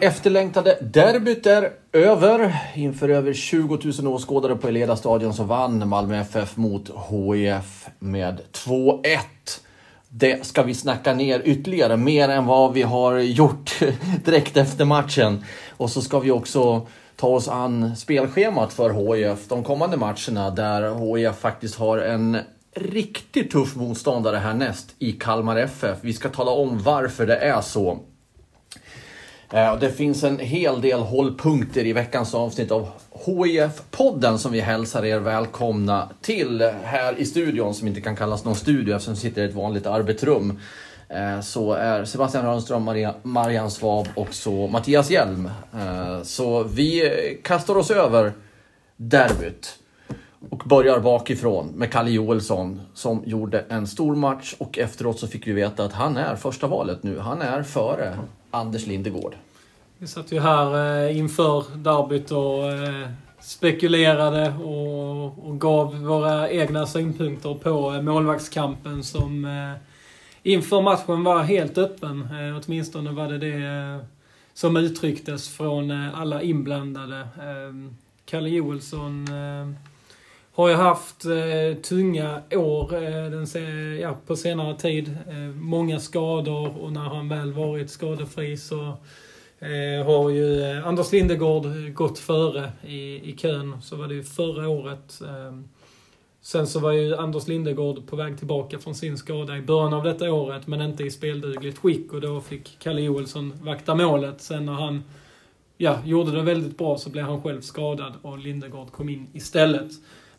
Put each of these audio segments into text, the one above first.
Det efterlängtade derbyt är över. Inför över 20 000 åskådare på Eleda stadion så vann Malmö FF mot HIF med 2-1. Det ska vi snacka ner ytterligare, mer än vad vi har gjort direkt efter matchen. Och så ska vi också ta oss an spelschemat för HIF de kommande matcherna där HIF faktiskt har en riktigt tuff motståndare härnäst i Kalmar FF. Vi ska tala om varför det är så. Eh, det finns en hel del hållpunkter i veckans avsnitt av HIF-podden som vi hälsar er välkomna till här i studion som inte kan kallas någon studio eftersom vi sitter i ett vanligt arbetsrum. Eh, så är Sebastian Rönnström, Maria, Marianne Svab och så Mattias Hjelm. Eh, så vi kastar oss över derbyt och börjar bakifrån med Kalle Joelsson som gjorde en stor match och efteråt så fick vi veta att han är första valet nu. Han är före Anders Lindegård. Vi satt ju här eh, inför derbyt och eh, spekulerade och, och gav våra egna synpunkter på eh, målvaktskampen som eh, inför matchen var helt öppen. Eh, åtminstone var det det eh, som uttrycktes från eh, alla inblandade. Eh, Kalle Joelsson har ju haft eh, tunga år eh, den se, ja, på senare tid. Eh, många skador och när han väl varit skadefri så eh, har ju eh, Anders Lindegård eh, gått före i, i kön. Så var det ju förra året. Eh, sen så var ju Anders Lindegård på väg tillbaka från sin skada i början av detta året men inte i speldugligt skick och då fick Kalle Joelsson vakta målet. Sen när han ja, gjorde det väldigt bra så blev han själv skadad och Lindegård kom in istället.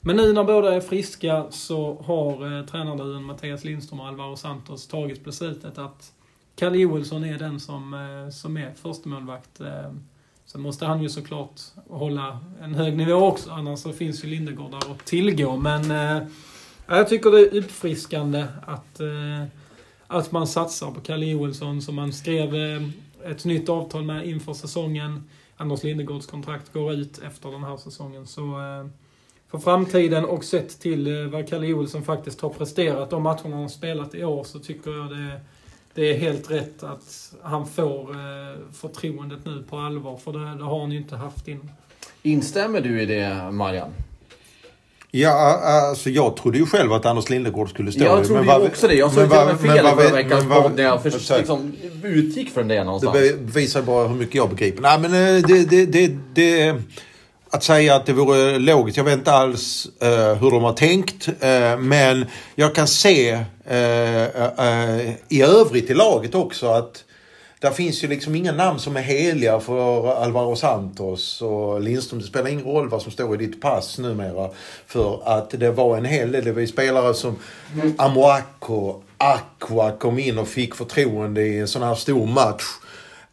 Men nu när båda är friska så har eh, tränarduon Mattias Lindström och Alvaro Santos tagit beslutet att Kalle Joelsson är den som, eh, som är förstemålvakt. Eh, sen måste han ju såklart hålla en hög nivå också, annars så finns ju Lindegård där att tillgå. Men eh, jag tycker det är uppfriskande att, eh, att man satsar på Kalle Joelsson som man skrev eh, ett nytt avtal med inför säsongen. Anders Lindegårds kontrakt går ut efter den här säsongen. Så eh, för framtiden och sett till eh, vad Kalle Olsson faktiskt har presterat de matcherna han har spelat i år så tycker jag det, det är helt rätt att han får eh, förtroendet nu på allvar. För det, det har han ju inte haft innan. Instämmer du i det, Marian? Ja, alltså jag trodde ju själv att Anders Lindegård skulle stå. Jag trodde ju också det. Jag såg till och med fel förra veckans podd när jag för, liksom, utgick från det någonstans. Det visar bara hur mycket jag begriper. Nej, men eh, det, det, det, det att säga att det vore logiskt. Jag vet inte alls uh, hur de har tänkt. Uh, men jag kan se uh, i övrigt i laget också att där finns ju liksom inga namn som är heliga för Alvaro Santos och Lindström. Det spelar ingen roll vad som står i ditt pass numera. För att det var en hel del. Det var spelare som Amoako, Aqua kom in och fick förtroende i en sån här stor match.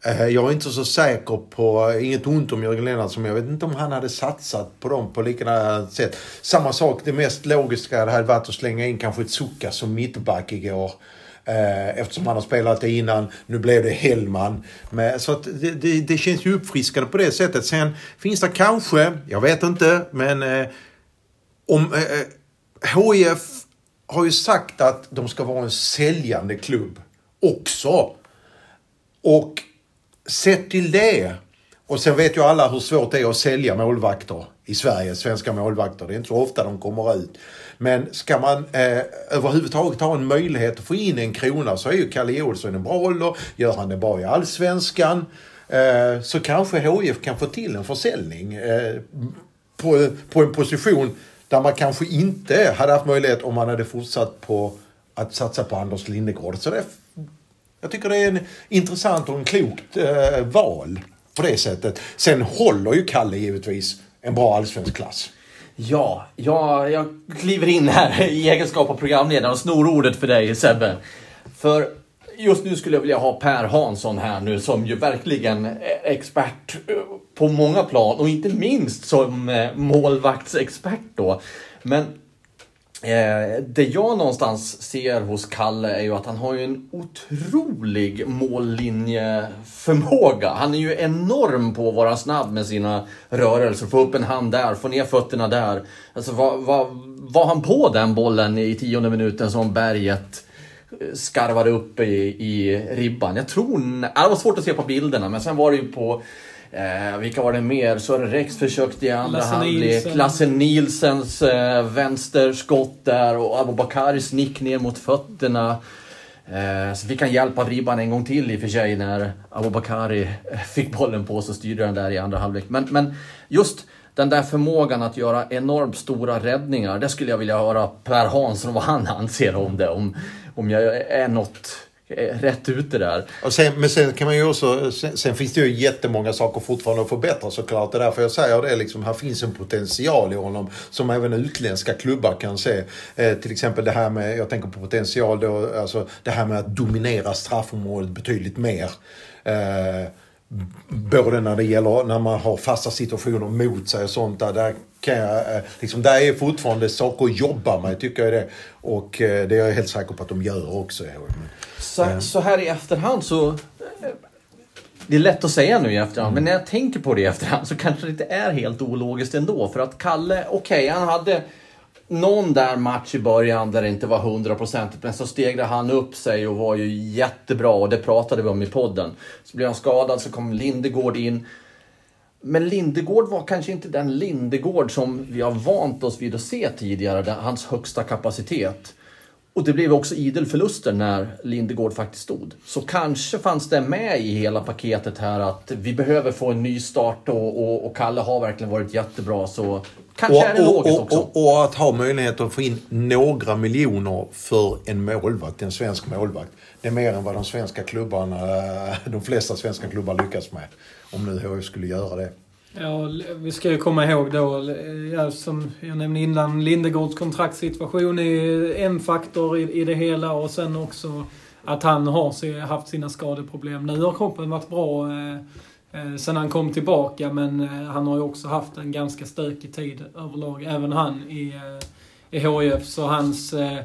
Eh, jag är inte så säker på, inget ont om Jörgen Lennartsson, men jag vet inte om han hade satsat på dem på liknande sätt. Samma sak, det mest logiska hade varit att slänga in kanske ett Zucka som mittback igår. Eh, eftersom han har spelat det innan. Nu blev det Hellman. Men, så att det, det, det, känns ju uppfriskande på det sättet. Sen finns det kanske, jag vet inte, men eh, om eh, eh HIF har ju sagt att de ska vara en säljande klubb också. Och sett till det. Och sen vet ju alla hur svårt det är att sälja målvakter i Sverige, svenska målvakter. Det är inte så ofta de kommer ut. Men ska man eh, överhuvudtaget ha en möjlighet att få in en krona så är ju Kalle Olsson en bra ålder. Gör han det bra i Allsvenskan eh, så kanske HIF kan få till en försäljning eh, på, på en position Där man kanske inte hade haft möjlighet om man hade fortsatt på att satsa på Anders Lindegård. Så det, jag tycker det är en intressant och en klokt eh, val på det sättet. Sen håller ju Kalle givetvis en bra allsvensk klass. Ja, jag, jag kliver in här i egenskap av programledare och snor ordet för dig Sebbe. För just nu skulle jag vilja ha Per Hansson här nu som ju verkligen är expert eh, på många plan och inte minst som eh, målvaktsexpert då. Men Eh, det jag någonstans ser hos Kalle är ju att han har ju en otrolig mållinjeförmåga. Han är ju enorm på att vara snabb med sina rörelser. Få upp en hand där, få ner fötterna där. Alltså var, var, var han på den bollen i tionde minuten som berget eh, skarvade upp i, i ribban? Jag tror... Det var svårt att se på bilderna, men sen var det ju på Eh, vilka var det mer? Sören Rex försökte i andra halvlek. Lasse Nielsens eh, vänsterskott där och Abubakaris nick ner mot fötterna. Eh, så fick han hjälp av ribban en gång till i och för sig när Abubakari eh, fick bollen på sig och styrde den där i andra halvlek. Men, men just den där förmågan att göra enormt stora räddningar, det skulle jag vilja höra Per Hansson vad han anser om det. Om, om jag är något Eh, rätt ute där. Och sen, men sen kan man ju också, sen, sen, finns det ju jättemånga saker fortfarande att förbättra såklart. Det är därför jag säger det liksom, här finns en potential i honom som även utländska klubbar kan se. Eh, till exempel det här med, jag tänker på potential då, alltså det här med att dominera straffområdet betydligt mer. Eh, både när det gäller när man har fasta situationer mot sig och sånt där. Där, kan jag, eh, liksom, där är fortfarande saker att jobba med tycker jag det. Och eh, det är jag helt säker på att de gör också. Så, så här i efterhand så... Det är lätt att säga nu i efterhand, mm. men när jag tänker på det i efterhand så kanske det inte är helt ologiskt ändå. För att Kalle, okej, okay, han hade någon där match i början där det inte var hundraprocentigt, men så stegrade han upp sig och var ju jättebra och det pratade vi om i podden. Så blev han skadad, så kom Lindegård in. Men Lindegård var kanske inte den Lindegård som vi har vant oss vid att se tidigare, hans högsta kapacitet. Och det blev också idel förluster när Lindegård faktiskt stod. Så kanske fanns det med i hela paketet här att vi behöver få en ny start och, och, och Kalle har verkligen varit jättebra. Så kanske och, är det logiskt också. Och, att ha möjlighet att få in några miljoner för en målvakt, en svensk målvakt. Det är mer än vad de svenska klubbarna, de flesta svenska klubbar lyckas med. Om nu HF skulle göra det. Ja, vi ska ju komma ihåg då, ja, som jag nämnde innan, Lindegårds kontraktssituation är en faktor i, i det hela och sen också att han har haft sina skadeproblem. Nu har kroppen varit bra eh, eh, sen han kom tillbaka men eh, han har ju också haft en ganska stökig tid överlag, även han i, eh, i HIF. Så hans eh,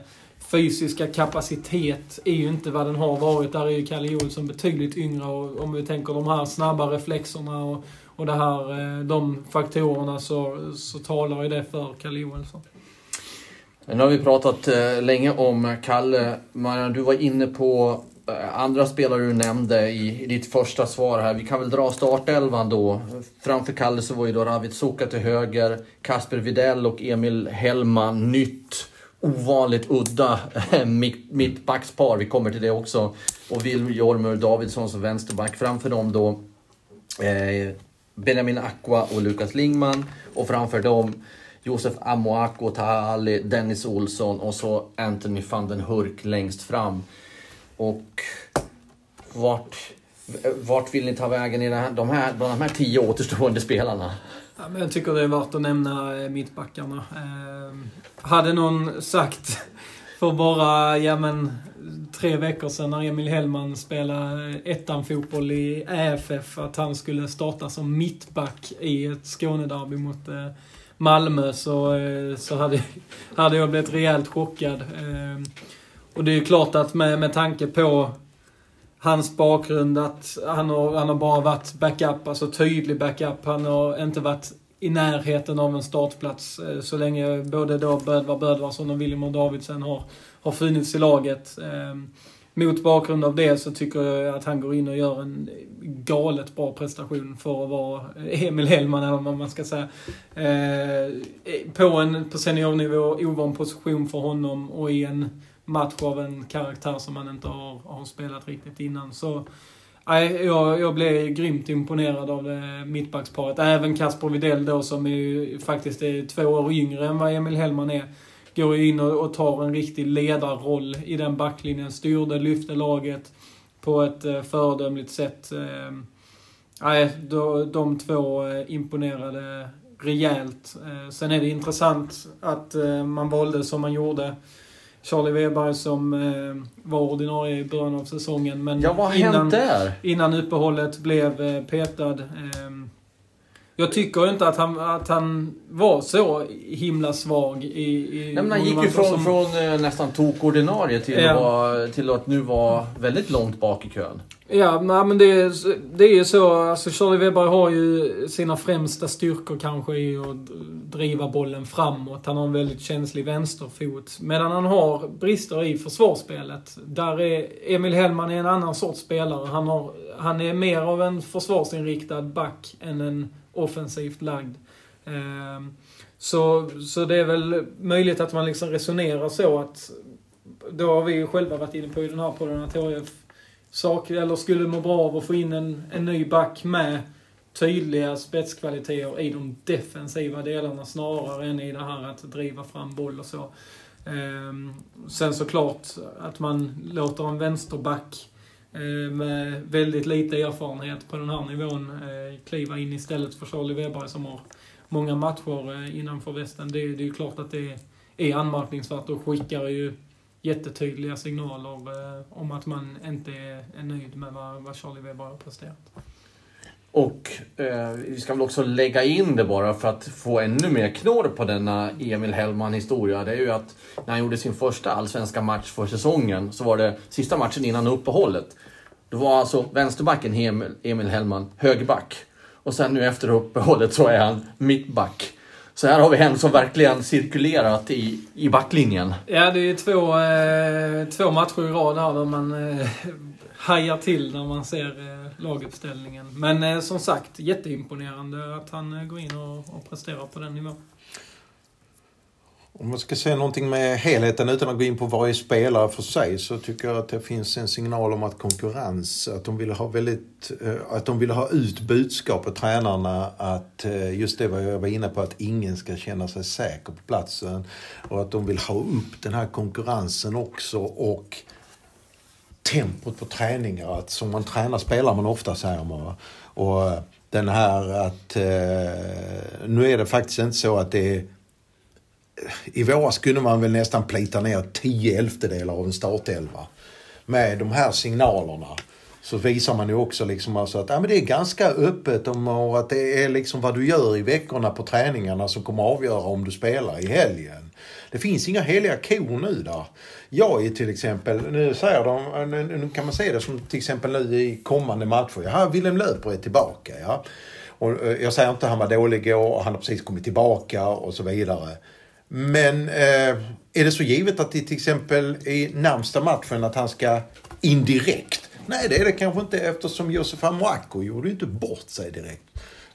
fysiska kapacitet är ju inte vad den har varit. Där är ju Kalle Jonsson betydligt yngre och om vi tänker de här snabba reflexerna och och det här, eh, de faktorerna så, så talar ju det för Kalle Johansson. Nu har vi pratat eh, länge om Kalle. Marian, du var inne på eh, andra spelare du nämnde i, ditt första svar här. Vi kan väl dra startelvan då. Framför Kalle så var ju då Ravid Suka till höger, Kasper Videll och Emil Hellman. Nytt, ovanligt udda mittbackspar. Vi kommer till det också. Och Will Jormur Davidsson som vänsterback. Framför dem då eh, Benjamin Aqua och Lukas Lingman. Och framför dem Josef Amoako, Taha Ali, Dennis Olsson och så Anthony van den Hurk längst fram. Och vart, vart vill ni ta vägen i de här, de här, bland de här tio återstående spelarna? Ja, men jag tycker det är värt att nämna eh, mittbackarna. Eh, hade någon sagt för bara, ja men, tre veckor sedan när Emil Hellman spelade ettan-fotboll i EFF att han skulle starta som mittback i ett Skånederby mot eh, Malmö så, eh, så hade, hade jag blivit rejält chockad. Eh, och det är ju klart att med, med tanke på hans bakgrund att han har, han har bara varit backup, alltså tydlig backup. Han har inte varit i närheten av en startplats så länge både då Bödvar Bödvarsson och William Davidsen har har funnits i laget. Ehm, mot bakgrund av det så tycker jag att han går in och gör en galet bra prestation för att vara Emil Hellman, eller vad man ska säga. Ehm, på en på seniornivå ovan position för honom och i en match av en karaktär som han inte har, har spelat riktigt innan. Så jag, jag blev grymt imponerad av det mittbacksparet. Även Kasper Widell då som är ju, faktiskt är två år yngre än vad Emil Hellman är. Går in och, tar en riktig ledarroll i den backlinjen. Styrde, lyfte laget på ett eh, föredömligt sätt. Eh, nej, de, två eh, imponerade rejält. Eh, sen är det intressant att man valde som man gjorde. Charlie Weber som eh, var ordinarie i början av säsongen. Men Ja, vad har innan, där? innan uppehållet blev eh, petad. Ehm, jag tycker inte att han, att han var så himla svag i... i Nej, men han gick ju från, som- från eh, nästan tokordinarie till, Ja. att vara, till att nu vara väldigt långt bak i kön. Ja, nej, men det är, det är ju så. Alltså Charlie Weber har ju sina främsta styrkor kanske i att driva bollen framåt. Han har en väldigt känslig vänsterfot. Medan han har brister i försvarsspelet. Där är Emil Hellman är en annan sorts spelare. Han, har, han är mer av en försvarsinriktad back än en offensivt lagd. Ehm, så, så det är väl möjligt att man liksom resonerar så att då har vi ju själva varit inne på i den här podden att HIF sak, eller skulle må bra av att få in en, en ny back med tydliga spetskvaliteter i de defensiva delarna snarare än i det här att driva fram boll och så. Ehm, sen såklart att man låter en vänsterback eh, Eh, med väldigt lite erfarenhet på den här nivån eh, kliva in istället för Charlie Weber som har många matcher eh, innanför västen. Det, det är ju klart att det är anmärkningsvärt och skickar ju jättetydliga signaler om att man inte är, nöjd med vad, vad Charlie Weber har presterat. Och eh, vi ska väl också lägga in det bara för att få ännu mer knorr på denna Emil Hellman-historia. Det är ju att när han gjorde sin första allsvenska match för säsongen så var det sista matchen innan uppehållet. Då var alltså vänsterbacken Emil, Emil Hellman högerback. Och sen nu efter uppehållet så är han mittback. Så här har vi en som verkligen cirkulerat i, i backlinjen. Ja, det är två, eh, två matcher i rad här där man eh, hajar till när man ser eh, laguppställningen. Men eh, som sagt, jätteimponerande att han eh, går in och, och presterar på den nivån. Om man ska säga någonting med helheten utan att gå in på varje spelare för sig så tycker jag att det finns en signal om att konkurrens, att de vill ha väldigt, eh, att de vill ha ut budskapet tränarna att eh, just det vad jag var inne på att ingen ska känna sig säker på platsen och att de vill ha upp den här konkurrensen också och tempot på träningar. Att som man tränar spelar man ofta säger man. va. Och den här att eh, nu är det faktiskt inte så att det är i våras kunde man väl nästan plita ner 10 elftedelar av en startelva. Med de här signalerna så visar man ju också liksom alltså att ja, men det är ganska öppet om, och att det är liksom vad du gör i veckorna på träningarna som kommer avgöra om du spelar i helgen. Det finns inga heliga kor nu där. Jag är till exempel, nu säger de, nu, kan man se det som till exempel nu i kommande matcher. Ja, Willem Löper är tillbaka. Ja. Och eh, jag säger inte att han var dålig igår och han har precis kommit tillbaka och så vidare. Men eh, är det så givet att det till exempel i närmsta matchen att han ska indirekt? Nej, det är det kanske inte eftersom Josef Amoako gjorde inte bort sig direkt.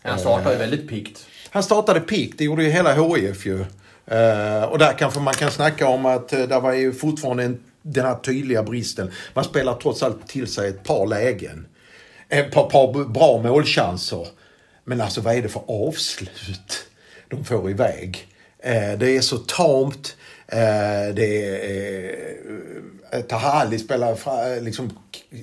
Han startade ju väldigt piggt. Han startade pik, det gjorde ju hela HIF ju. Eh, och där kanske man kan snacka om att uh, där var ju fortfarande en, den här tydliga bristen. Man spelar trots allt till sig ett par lägen. Ett par, par bra målchanser. Men alltså vad är det för avslut de får iväg? Eh, det är så tamt. Eh, det är... Eh, Tahali spelar liksom,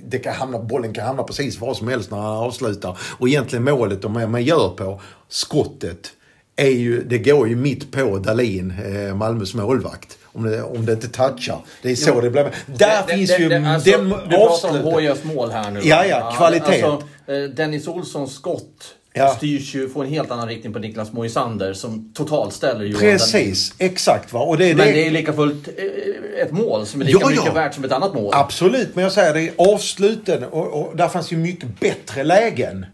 det kan hamna, bollen kan hamna precis var som helst när han avslutar. Och egentligen målet de man gör på, skottet, är ju, det går ju mitt på Dalin, Malmös målvakt. Om det, om det inte touchar. Det är så Jo. det blir. Där Det- finns det- ju det- alltså, den Du pratar om. HIFs mål här nu. Ja, ja, kvalitet. Alltså, Dennis Olssons skott Ja. styrs ju, får en helt annan riktning på Niklas Moisander som totalställer Johan. Precis, exakt va. Och det, Men det, det är lika fullt eh, ett mål som är lika Ja, mycket ja. värt som ett annat mål. Absolut, men jag säger det är avsluten och, och där fanns ju mycket bättre lägen.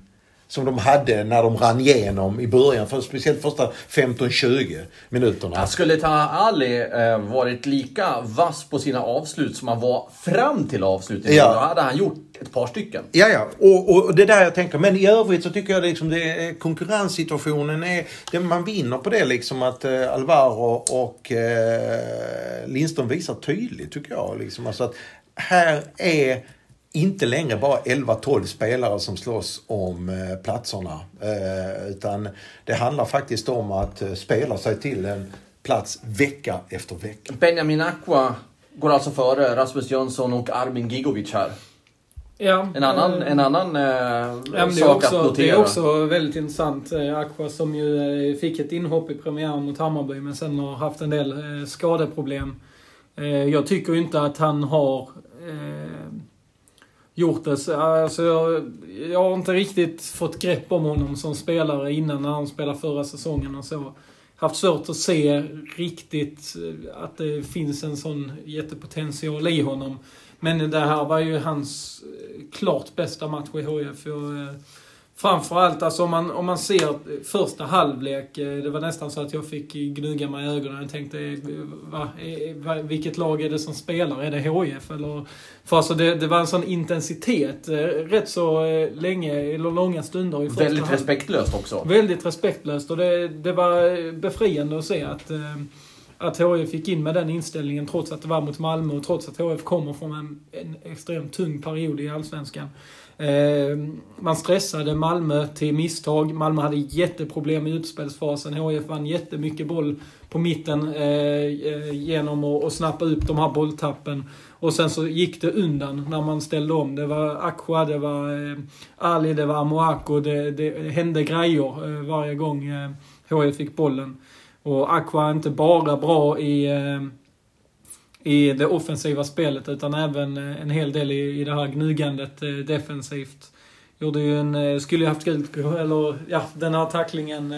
Som de hade när de rann igenom i början, för speciellt första 15-20 minuterna. Skulle Taha Ali eh, varit lika vass på sina avslut som han var fram till avslutningen, Ja. då hade han gjort ett par stycken. Ja, ja. Och, och det är där jag tänker. Men i övrigt så tycker jag liksom det är, konkurrenssituationen är... Det, man vinner på det liksom att eh, Alvaro och eh, Lindström visar tydligt tycker jag. Liksom. Alltså att här är inte längre bara 11-12 spelare som slåss om eh, platserna. Eh, utan det handlar faktiskt om att eh, spela sig till en plats vecka efter vecka. Benjamin Aqua går alltså före Rasmus Jönsson och Armin Gigovic här. Ja, En annan, eh, en annan eh, Ja, sak att också, notera. det är också väldigt intressant. Eh, Aqua som ju eh, fick ett inhopp i premiären mot Hammarby men sen har haft en del skadeproblem. Jag tycker inte att han har gjort det. så- Alltså, jag, jag har inte riktigt fått grepp om honom som spelare innan när han spelade förra säsongen och så. Haft svårt att se riktigt att det finns en sån jättepotential i honom. Men det här var ju hans eh, klart bästa match i HIF. Eh, framförallt, alltså om man, om man ser första halvlek. eh, Det var nästan så att jag fick gnugga mig i ögonen och tänkte, va, vilket lag är det som spelar? Är det HIF? Eller, för alltså det, det var en sån intensitet rätt så länge, eller långa stunder i första Väldigt halvlek. respektlöst också. Väldigt respektlöst och det, det var befriande att se att, att HIF gick in med den inställningen trots att det var mot Malmö och trots att HIF kommer från en, en extremt tung period i Allsvenskan. Eh, man stressade Malmö till misstag. Malmö hade jätteproblem i utspelsfasen. HIF vann jättemycket boll på mitten eh, eh genom att, snappa upp de här bolltappen. Och sen så gick det undan när man ställde om. Det var Aqua, det var eh, Ali, det var Amoako. Det, det hände grejer eh, varje gång eh, HIF fick bollen. Och Aqua är inte bara bra i, eh, i det offensiva spelet utan även eh, en hel del i, i det här gnugandet eh, defensivt. Gjorde ju en, skulle ju haft gult eller ja, den här tacklingen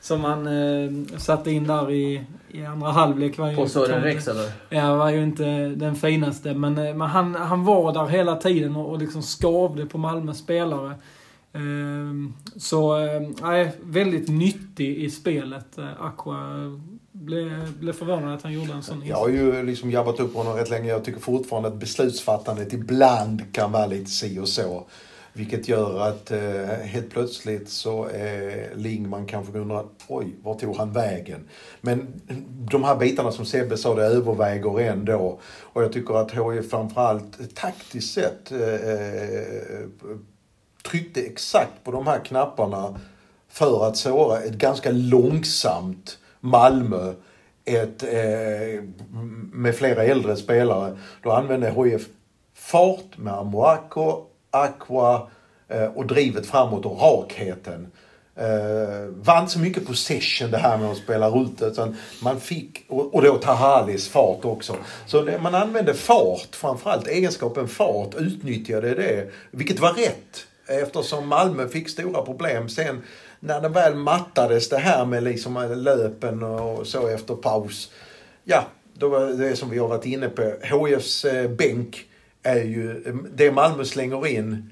som han eh, satte in där i, i andra halvlek var ju... På Sören Rex eller? Ja, var ju inte den finaste. Men, men han, han var där hela tiden och, och liksom skavde på Malmö spelare. Ehm, så, ehm, nej, väldigt nyttig i spelet. Eh, Aqua blev, blev förvånad att han gjorde en sån Jag har ju liksom jabbat upp honom rätt länge. Jag tycker fortfarande att beslutsfattandet ibland kan vara lite si och så. Vilket gör att eh, helt plötsligt så är Lingman kanske undrar, oj, var tog han vägen? Men de här bitarna som Sebbe sa, det överväger ändå. Och jag tycker att HIF framförallt taktiskt sett eh, eh tryckte exakt på de här knapparna för att såra ett ganska långsamt Malmö ett, eh, med flera äldre spelare. Då använde HIF fart med Amoako, Aqua eh, och drivet framåt och rakheten. Eh, vann så mycket possession det här med att spela ut utan man fick, och, och då Tahalis fart också. Så det, man använde fart, framförallt egenskapen fart, utnyttjade det, vilket var rätt. Eftersom Malmö fick stora problem sen när det väl mattades det här med liksom löpen och så efter paus. Ja, då var det som vi har varit inne på. HFs eh, bänk är ju, det Malmö slänger in,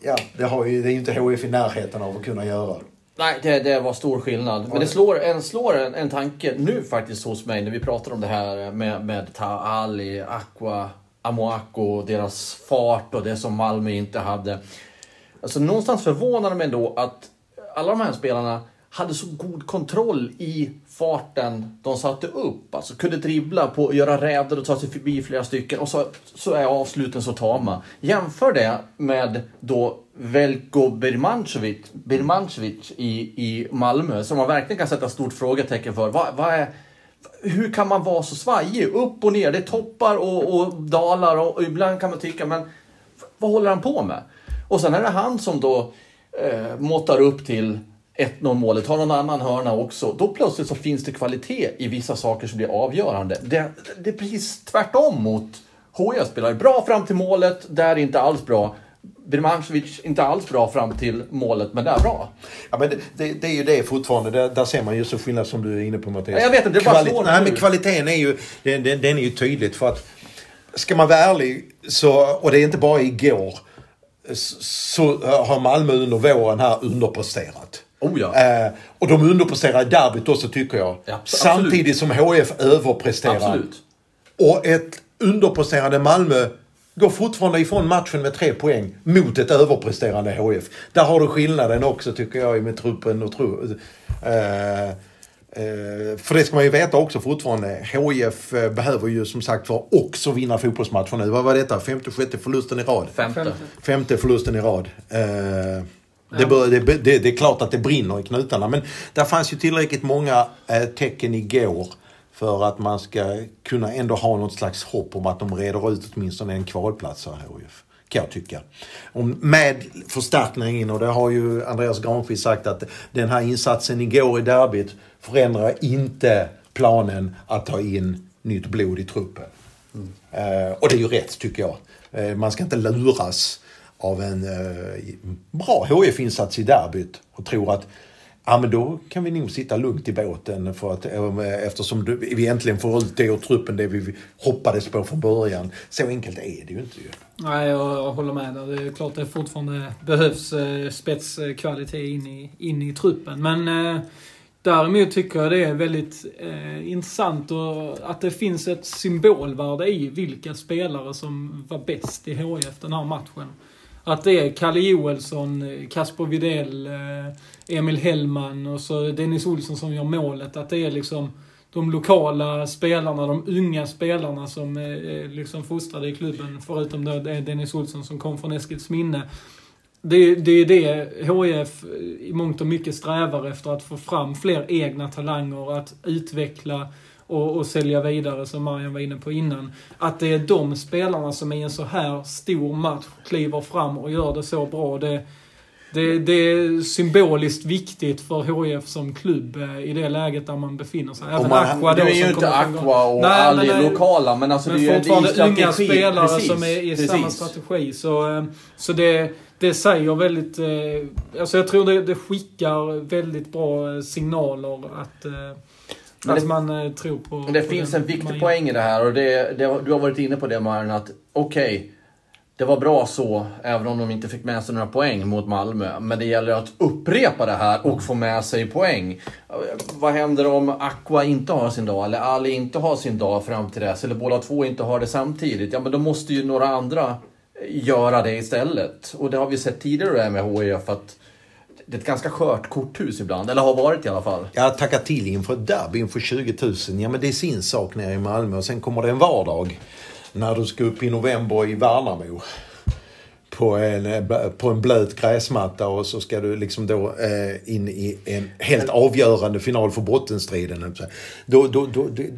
ja, det, har ju, det är ju inte HF i närheten av att kunna göra. Nej, det, det var stor skillnad. Men det slår, en, slår en, en tanke nu faktiskt hos mig när vi pratar om det här med, med Taali, Aqua, Amoako, deras fart och det som Malmö inte hade. Alltså någonstans förvånar det mig ändå att alla de här spelarna hade så god kontroll i farten de satte upp. Alltså kunde dribbla på, göra räder och ta sig förbi flera stycken och så, så är avsluten så tama. Jämför det med då Velko Birmancevic, Birmancevic i, i Malmö som man verkligen kan sätta stort frågetecken för. Vad, vad är, hur kan man vara så svajig? Upp och ner, det är toppar och, och dalar och, och ibland kan man tycka, men vad håller han på med? Och sen är det han som då eh, måttar upp till 1-0 målet, har någon annan hörna också. Då plötsligt så finns det kvalitet i vissa saker som blir avgörande. Det, det är precis tvärtom mot HIF spelar bra fram till målet, där är inte alls bra. Birmancevic inte alls bra fram till målet, men där bra. Ja, men det, det, det är ju det fortfarande. Där, där ser man ju så skillnad som du är inne på Mattias. Ja, jag vet inte, det bara Kvali- slår Nej, men kvaliteten är ju, den, den, den är ju tydligt för att ska man vara ärlig så, och det är inte bara igår, så, så har Malmö under våren här underpresterat. Oh ja. Eh, och de underpresterar i derbyt också tycker jag. Ja. Samtidigt som HF överpresterar. Absolut. Och ett underpresterande Malmö går fortfarande ifrån matchen med tre poäng mot ett överpresterande HF. Där har du skillnaden också tycker jag med truppen och. Eh, Eh, för det ska man ju veta också fortfarande. HIF eh, behöver ju som sagt var också vinna fotbollsmatcher nu. Vad var detta? Femte, sjätte förlusten i rad? Femte. Femte förlusten i rad. Eh, det, bör, det, det, det är klart att det brinner i knutarna men där fanns ju tillräckligt många eh, tecken igår för att man ska kunna ändå ha något slags hopp om att de reder ut åtminstone en kvalplats här HIF. Kan jag tycka. Och med förstärkningen och det har ju Andreas Granqvist sagt att den här insatsen igår i derbyt förändrar inte planen att ta in nytt blod i truppen. Mm. Eh, och det är ju rätt tycker jag. Eh, man ska inte luras av en eh, bra HIF-insats i derbyt och tro att Ja men då kan vi nog sitta lugnt i båten för att, eh, eh, eftersom vi äntligen får ut det ur truppen det vi hoppades på från början. Så enkelt är det ju inte ju. Nej, jag håller med där. Det är klart det fortfarande behövs eh, spetskvalitet in i, in i truppen. Men eh, däremot tycker jag det är väldigt eh, intressant och att det finns ett symbolvärde i vilka spelare som var bäst i HIF den här matchen. Att det är Kalle Joelsson, eh, Kasper Widell, eh, Emil Hellman och så Dennis Olsson som gör målet. Att det är liksom de lokala spelarna, de unga spelarna som är liksom fostrade i klubben. Förutom då eh, Dennis Olsson som kom från Eskilsminne. Det, det är det HIF i mångt och mycket strävar efter, att få fram fler egna talanger, att utveckla och, och sälja vidare, som Marian var inne på innan. Att det är de spelarna som i en så här stor match kliver fram och gör det så bra. Det, det, det är symboliskt viktigt för HIF som klubb eh, i det läget där man befinner sig. Även man, Aqua då, Nu är ju inte Aqua och nej, Ali nej, lokala, men alltså men det är ju fortfarande unga spelare precis, som är i precis. samma strategi. Så, eh, så det, det säger väldigt... Eh, alltså jag tror det, det skickar väldigt bra signaler att men det, man tror på... Det på finns en viktig poäng i det här och det, det, du har varit inne på det Maren, att okej, okay, det var bra så, även om de inte fick med sig några poäng mot Malmö. Men det gäller att upprepa det här och få med sig poäng. Vad händer om Aqua inte har sin dag, eller Ali inte har sin dag fram till dess, eller båda två inte har det samtidigt? Ja, men då måste ju några andra göra det istället. Och det har vi sett tidigare med HIF, att det är ett ganska skört korthus ibland, eller har varit i alla fall. Ja, tacka till inför ett derby inför 20 000. Ja, men det är sin sak nere i Malmö. Och sen kommer det en vardag när du ska upp i november i Värnamo. På en, eh, på en blöt gräsmatta och så ska du liksom då eh, in i en helt avgörande final för bottenstriden. Då, då, då, det,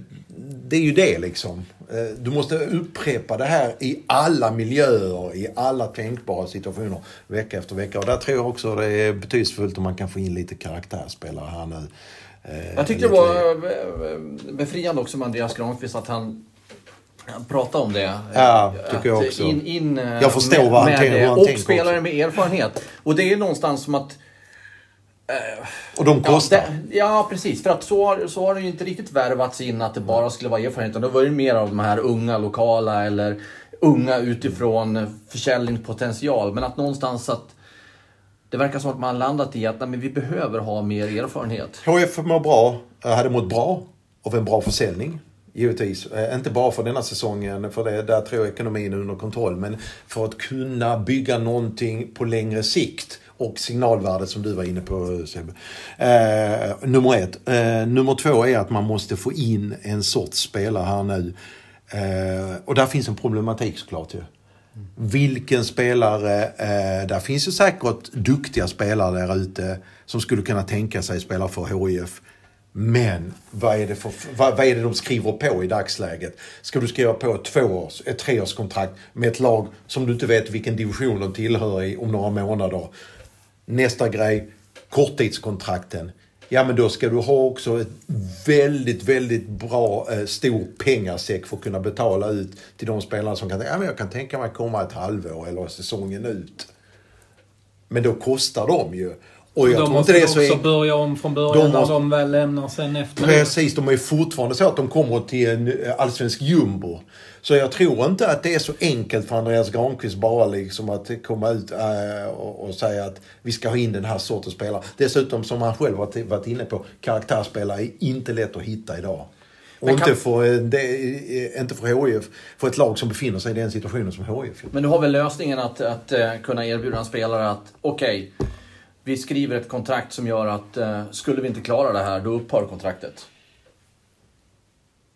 det är ju det liksom. Eh, du måste upprepa det här i alla miljöer, i alla tänkbara situationer vecka efter vecka. Och där tror jag också det är betydelsefullt om man kan få in lite karaktärsspelare här nu. Eh, jag tyckte det var befriande också med Andreas Granqvist att han pratade om det. Ja, tycker jag också. In, in, jag förstår med, vad han, tänker, han Och spelare med erfarenhet. Och det är någonstans som att Eh, och de kostar? Ja, det, ja, precis. För att så har, så har det ju inte riktigt värvats in att det bara skulle vara erfarenhet. Då var det mer av de här unga lokala eller unga utifrån försäljningspotential. Men att någonstans att det verkar som att man landat i att nej, men vi behöver ha mer erfarenhet. HF mår bra, hade mått bra av en bra försäljning. Givetvis. Eh, inte bara för denna säsongen, för det, där tror jag ekonomin är under kontroll. Men för att kunna bygga någonting på längre sikt och signalvärdet som du var inne på Sebbe. Eh, nummer ett. Eh, nummer två är att man måste få in en sorts spelare här nu. Eh, och där finns en problematik såklart ju. Mm. Vilken spelare, eh, där finns ju säkert duktiga spelare där ute som skulle kunna tänka sig spela för HIF. Men vad är, det för, vad, vad, är det de skriver på i dagsläget? Ska du skriva på ett, tvåårs, ett treårskontrakt med ett lag som du inte vet vilken division de tillhör i om några månader? Nästa grej, korttidskontrakten. Ja men då ska du ha också ett väldigt, väldigt bra eh, stor pengasäck för att kunna betala ut till de spelare som kan tänka, ja men jag kan tänka mig komma ett halvår eller säsongen ut. Men då kostar de ju. Och jag de tror inte det är så också börja om från början de måste, när de väl lämnar sen efter. Precis, de är fortfarande så att de kommer till en eh, allsvensk jumbo. Så jag tror inte att det är så enkelt för Andreas Granqvist bara liksom att komma ut äh, och, säga att vi ska ha in den här sortens spelare. Dessutom som han själv varit, varit inne på, karaktärsspelare är inte lätt att hitta idag. Och inte, för, det, inte för HIF, för ett lag som befinner sig i den situationen som HIF Men du har väl lösningen att, att, att kunna erbjuda en spelare att okej, okay, vi skriver ett kontrakt som gör att eh, skulle vi inte klara det här, då upphör kontraktet.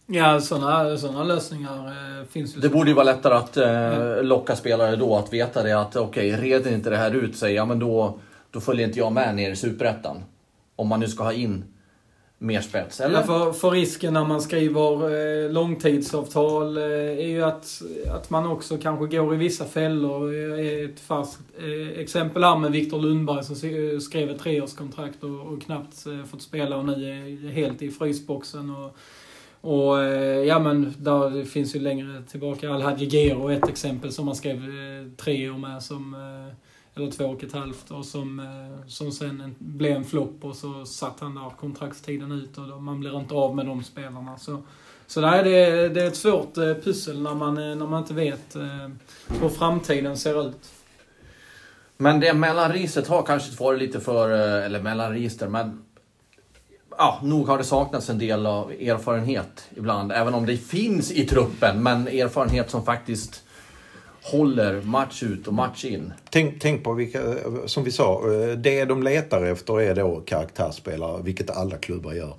Ja, sådana såna lösningar eh, finns ju. Det borde ju vara lättare att eh, locka spelare då att veta det att okej, okay, reder inte det här ut sig, ja men då, då följer inte jag med ner i Superettan. Om man nu ska ha in mer spets, eller? Ja, för, för risken när man skriver eh, långtidsavtal eh, är ju att, att man också kanske går i vissa fällor. Eh, ett fast eh, exempel här med Viktor Lundberg som eh, skrev ett treårskontrakt och, och knappt eh, fått spela och nu är helt i frysboxen. Och, och eh, ja men där, det finns ju längre tillbaka. Alhaji Gero ett exempel som man skrev eh, tre år med som eh, eller två och ett halvt och som, eh, som sen blev en flopp och så satt han där kontraktstiden ut och då, man blir inte av med de spelarna. Så, så där det, det är ett svårt eh, pussel när man, eh, när man inte vet hur framtiden ser ut. Men det mellanregistret har kanske varit lite för, eller mellanregister, men ja, nog har det saknats en del av erfarenhet ibland. Även om det finns i truppen, men erfarenhet som faktiskt håller match ut och match in. Tänk, tänk på vilka, som vi sa, det de letar efter är då karaktärsspelare, vilket alla klubbar gör.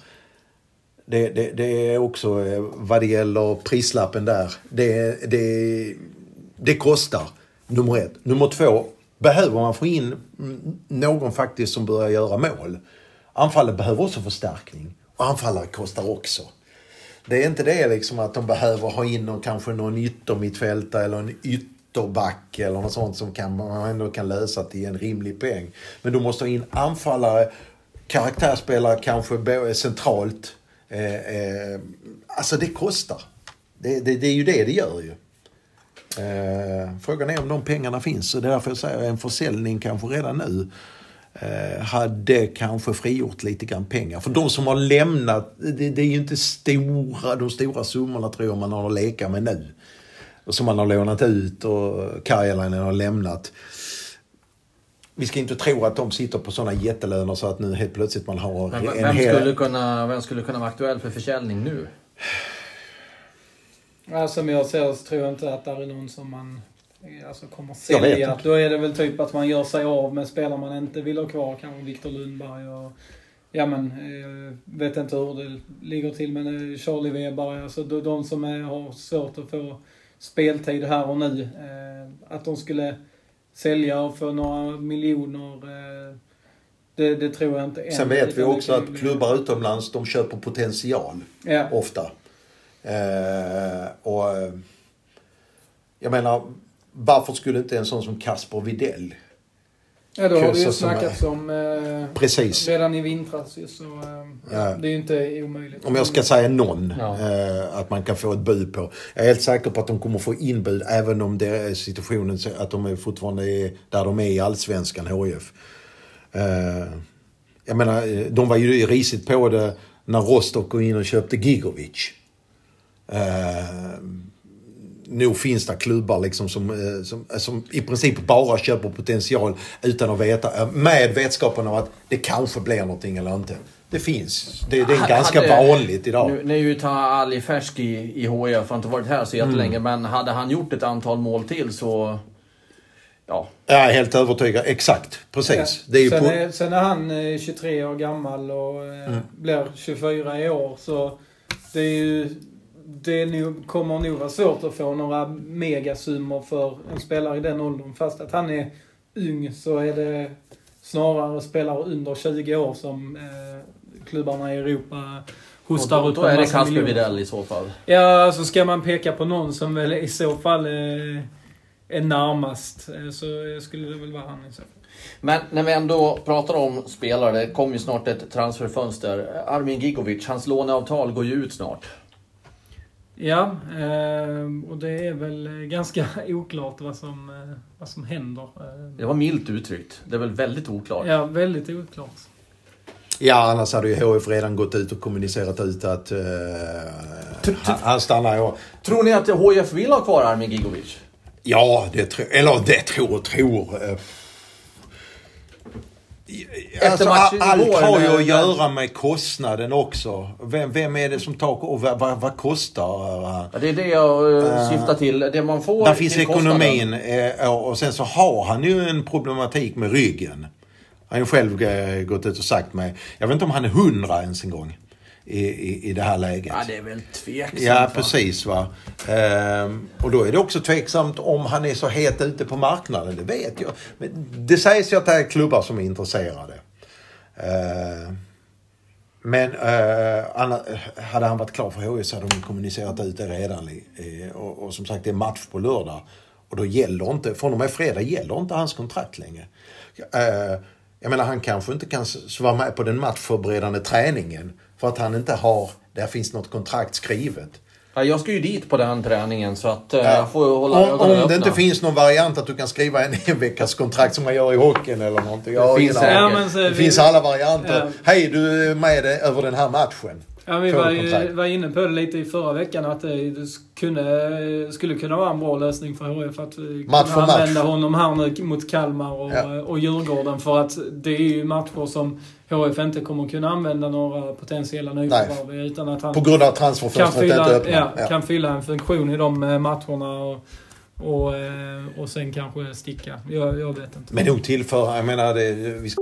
Det, det, det är också eh, vad det gäller prislappen där. Det, det, det kostar, nummer ett. Nummer två, behöver man få in någon faktiskt som börjar göra mål Anfallet behöver också förstärkning. Och anfallare kostar också. Det är inte det liksom att de behöver ha in någon, kanske någon yttermittfältare eller en ytterback eller något sånt som kan, man ändå kan lösa till en rimlig peng. Men du måste ha in anfallare, karaktärsspelare kanske eh, centralt. Eh, eh, alltså det kostar. Det, det, det, är ju det det gör ju. Eh, frågan är om de pengarna finns. Så det är därför jag säger en försäljning kanske redan nu eh, hade kanske frigjort lite grann pengar. För de som har lämnat, det, det, är ju inte stora, de stora summorna tror jag man har att leka med nu. Och som man har lånat ut och Karjalainen har lämnat. Vi ska inte tro att de sitter på sådana jättelöner så att nu helt plötsligt man har Men, en vem hel... Skulle kunna, vem skulle kunna vara aktuell för försäljning nu? Ja, som jag ser så tror jag inte att det är någon som man alltså kommer sälja. Då är det väl typ att man gör sig av med spelare man inte vill ha kvar. Kanske Viktor Lundberg och Ja men, jag vet inte hur det ligger till men Charlie Weber, alltså de som är, har svårt att få speltid här och nu. Eh, att de skulle sälja för några miljoner eh, det, det, tror jag inte än. Sen vet vi också att klubbar utomlands, de köper potential. Ja. Ofta. Eh, och jag menar, varför skulle inte en sån som Kasper Videll Ja, då har det ju snackats om eh, Precis. redan i vintras så eh, ja. det är ju inte omöjligt. Om jag ska säga någon ja. eh, att man kan få ett bud på. Jag är helt säker på att de kommer få inbud även om det är situationen att de är fortfarande är där de är i Allsvenskan, HIF. Eh, jag menar, eh, de var ju risigt på det när Rostock gick in och köpte Gigovic. Nog finns det klubbar liksom som, eh, som, eh, som i princip bara köper potential utan att veta, eh, med vetskapen av att det kanske blir någonting eller inte. Det finns. Det, det är ganska hade, vanligt idag. Nu, nu är ju Ali färsk i, i HIF, har inte varit här så jättelänge, mm. men hade han gjort ett antal mål till så... Ja. Jag är helt övertygad. Exakt. Precis. Ja. Det är sen, är, sen är han 23 år gammal och mm. blir 24 i år så det är ju det nog, kommer nog vara svårt att få några megasummor för en spelare i den åldern. Fast att han är ung så är det snarare spelare under 20 år som eh, klubbarna i Europa hostar ut Då är det Kasper Widell i så fall. Ja, alltså ska man peka på någon som väl i så fall är, är närmast eh, så skulle det väl vara han i så fall. Men när vi ändå pratar om spelare, det kommer ju snart ett transferfönster. Armin Gigovic, hans låneavtal går ju ut snart. Ja, eh, och det är väl ganska oklart vad som, eh, vad som händer. Det var milt uttryckt. Det är väl väldigt oklart. Ja, väldigt oklart. Ja, annars hade ju HF redan gått ut och kommunicerat ut att uh, han stannar i år. Tror ni att HF vill ha kvar Armin Gigovic? Ja, det tror Eller det tror och tror. Alltså, allt har ju att göra med kostnaden också. Vem, vem är det som tar och vad, vad, vad kostar? Ja, det är det jag uh, syftar till. Det man får Där finns ekonomin uh, och sen så har han ju en problematik med ryggen. Han har ju själv eh, gått ut och sagt mig. Jag vet inte om han är hundra ens en gång. I, i, i det här läget. Ja, det är väl tveksamt. Ja, precis. va. Ehm, och då är det också tveksamt om han är så het ute på marknaden. Det vet jag. Men det sägs ju att det är klubbar som är intresserade. Ehm, men eh, hade han varit klar för HIF så hade de kommunicerat ut det redan. Eh, och, och som sagt, det är match på lördag. Och då gäller inte, från och med fredag gäller inte hans kontrakt längre. Eh, jag menar, han kanske inte kan vara med på den matchförberedande träningen. För att han inte har, där finns något kontrakt skrivet. Ja, jag ska ju dit på den träningen så att eh, Ja. jag får hålla om, ögonen om det öppna. inte finns någon variant att du kan skriva en, en veckas kontrakt som man gör i hockeyn eller någonting. Det finns. Ja, men så det vi- finns alla varianter. Ja. Hej, du är med över den här matchen. Ja, vi var, ju, var inne på det lite i förra veckan att det kunde, skulle kunna vara en bra lösning för HF att vi Match kunna för match. använda honom här nu mot Kalmar och, Ja. och Djurgården. För att det är ju matcher som HF inte kommer kunna använda några potentiella nyförvärv i, utan att han På grund av transferfönstret inte fylla, öppnar. ja, Ja. kan fylla en funktion i de eh, matcherna och, och, eh, och sen kanske sticka. Jag, jag vet inte. Men nog tillför, jag menar, det, vi ska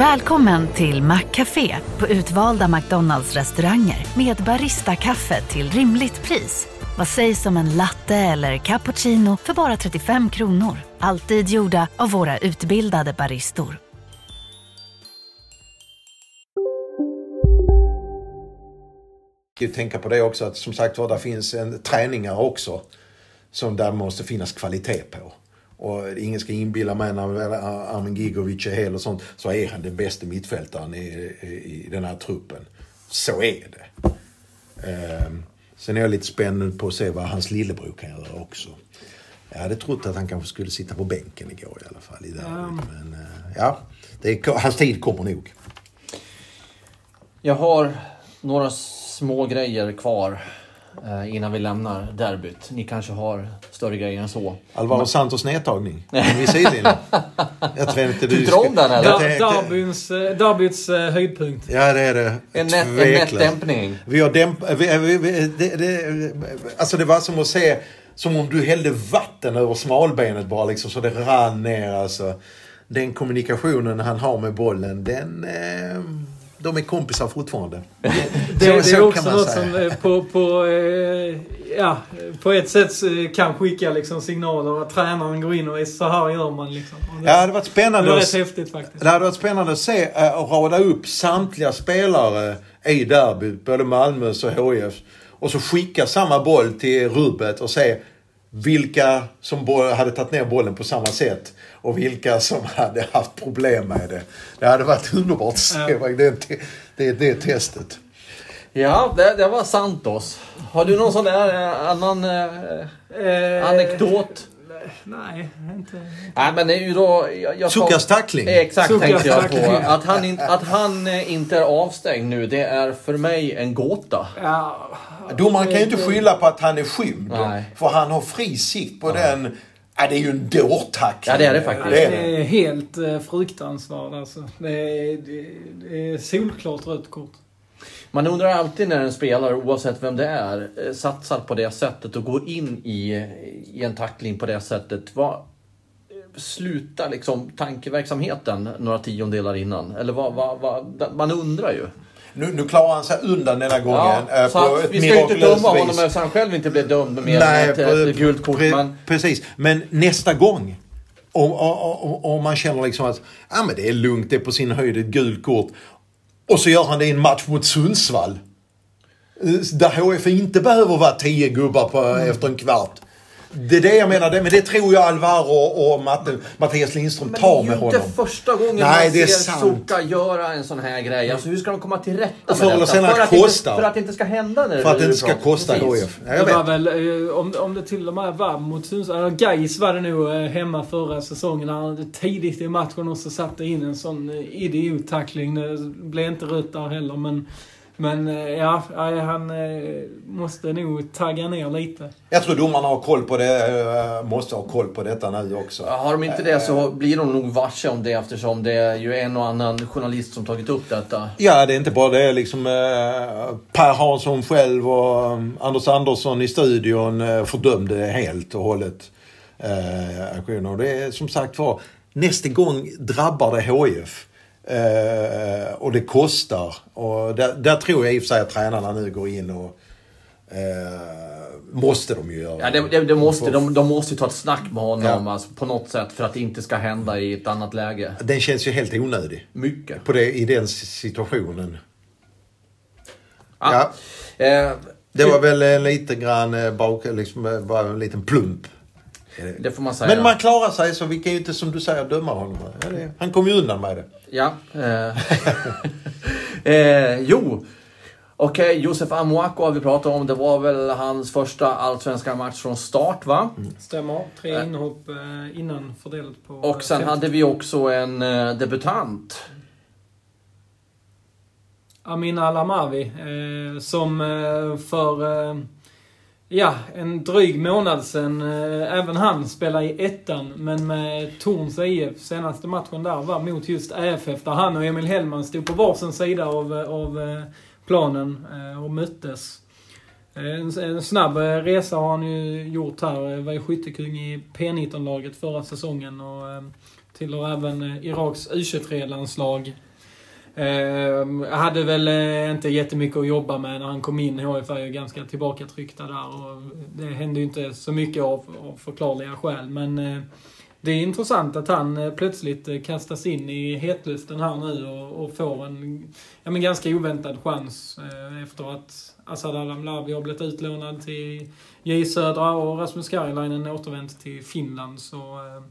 Välkommen till Maccafé på utvalda McDonalds restauranger med Baristakaffe till rimligt pris. Vad sägs om en latte eller cappuccino för bara 35 kronor? Alltid gjorda av våra utbildade baristor. ju tänka på det också att som sagt var, det finns en träningar också. Som där måste finnas kvalitet på. Och ingen ska inbilla mig när Armin Gigovic är hel och sånt, så är han den bästa mittfältaren i, i, i den här truppen. Så är det. Ehm, sen är jag lite spänd på att se vad hans lillebror kan göra också. Jag hade trott att han kanske skulle sitta på bänken igår i alla fall. I derbyt. Men eh, ja, det är, hans tid kommer nog. Jag har några små grejer kvar innan vi lämnar derbyt. Ni kanske har större grejer än så. Alvaro Santos nedtagning vid sidlinjen. Jag tänkte du Tyckte du om den, eller? Tänkte- Darbyns, eh, Derbyts eh, höjdpunkt. Ja, det är det. En nätt, en nätt dämpning. Vi har dämp... Vi, vi, vi, det, det, alltså det var som att se... Som om du hällde vatten över smalbenet bara liksom så det rann ner alltså. Den kommunikationen han har med bollen, den... Eh, de är kompisar fortfarande. Det, Så- det är så också något säga. som eh, på, på, eh, ja, på ett sätt eh, kan skicka liksom signaler att tränaren går in och är så här gör man. Liksom. Det, Ja, det hade varit det spännande var att rätt häftigt faktiskt. Det hade varit spännande att se och rada upp samtliga spelare i derbyt, både Malmös och HIFs. Och så skicka samma boll till rubbet och se vilka som hade tagit ner bollen på samma sätt och vilka som hade haft problem med det. Det hade varit underbart att se Ja. det, det, det, testet. Ja, det, det var Santos. Har du någon sån där eh, annan eh, Eh, anekdot? Nej, inte... Nej, men det är ju då... Jag, jag tackling. Exakt Suckas tänkte jag på. Att han, in, att han eh, inte är avstängd nu, det är för mig en gåta. Ja, Domaren kan ju inte skylla på att han är skymd. Nej. För han har fri sikt på den. Ja, det är ju en dårtackling. Ja, det är det faktiskt. Det är det det. är helt eh, fruktansvärt alltså. Det är, det, det är solklart rött kort. Man undrar alltid när en spelare, oavsett vem det är, eh, satsar på det sättet och går in i, i en tackling på det sättet. Vad, eh, slutar liksom tankeverksamheten några tiondelar innan? Eller vad, vad, vad, man undrar ju. Nu, nu klarar han sig undan denna gången. Ja, eh, så på ett vi ska ju inte döma honom vis. eftersom han själv inte blev dömd med Nej, ett, pre- ett gult kort. pre- Men Precis. Men nästa gång. Om, om, om, om man känner liksom att ah, men det är lugnt, det är på sin höjd ett gult kort. Och så gör han det i en match mot Sundsvall. Eh, Där HF inte behöver vara tio gubbar på, Mm. efter en kvart. Det är det jag menar. Men det tror jag Alvaro och Mattias Lindström Men tar det är med ju honom. inte första gången Nej, man det är ser. Soka göra en sån här grej. Alltså hur ska de komma till rätta Och med detta? senare för, att inte, för att det inte ska hända när För att det inte ska kosta Precis. HF. Ja, jag det var vet. väl, eh, om, om det till och med var mot Sundsvall, Gais var det nog eh, hemma förra säsongen han tidigt i matchen också satte in en sån eh, idiottackling. Det blev inte rött där heller men Men eh, ja, han eh, måste nog tagga ner lite. Jag tror domarna har koll på det, eh, måste ha koll på detta nu också. Har de inte det så blir de nog varse om det eftersom det är ju en och annan journalist som tagit upp detta. Ja, det är inte bara det. Liksom, per Hansson själv och Anders Andersson i studion fördömde det helt och hållet. Aktionen. och det är som sagt var, nästa gång drabbar det HIF. Eh, och det kostar. Och där, där tror jag i och för sig att tränarna nu går in och eh, måste de ju göra. Ja, det, det, det måste, de, de måste ju ta ett snack med honom Ja. alltså, på något sätt för att det inte ska hända i ett annat läge. Den känns ju helt onödig. Mycket. På det, I den situationen. Ja. Ja. Eh, Det var väl en lite grann eh, bak, liksom, bara en liten plump. Det får man säga. Men man klarar sig så vi kan ju inte som du säger döma honom. Han kom ju undan med det. Ja. Eh, eh, jo. Okej, Josef Amoako har vi pratat om. Det var väl hans första allsvenska match från start, va? Stämmer. Tre inhopp eh, innan fördelat på... Och sen fem. hade vi också en eh, debutant. Amina Alamavi eh, som eh, för eh, ja, en dryg månad sedan eh, även han spelade i ettan men med Torns IF. Senaste matchen där var mot just AFF där han och Emil Hellman stod på varsin sida av, eh, av eh, planen och möttes. En, en snabb resa har han ju gjort här. Var ju skyttekung i P19-laget förra säsongen och tillhör även Iraks U23-landslag. Eh, hade väl eh, inte jättemycket att jobba med när han kom in. HF är ju ganska tillbakatryckta där och det hände ju inte så mycket av, av förklarliga skäl. Men eh, det är intressant att han eh, plötsligt eh, kastas in i hetluften här nu och, och får en ja, men ganska oväntad chans eh, efter att Asad Alamlavi har blivit utlånad till J Södra och Rasmus Karjalainen återvänt till Finland. Så eh,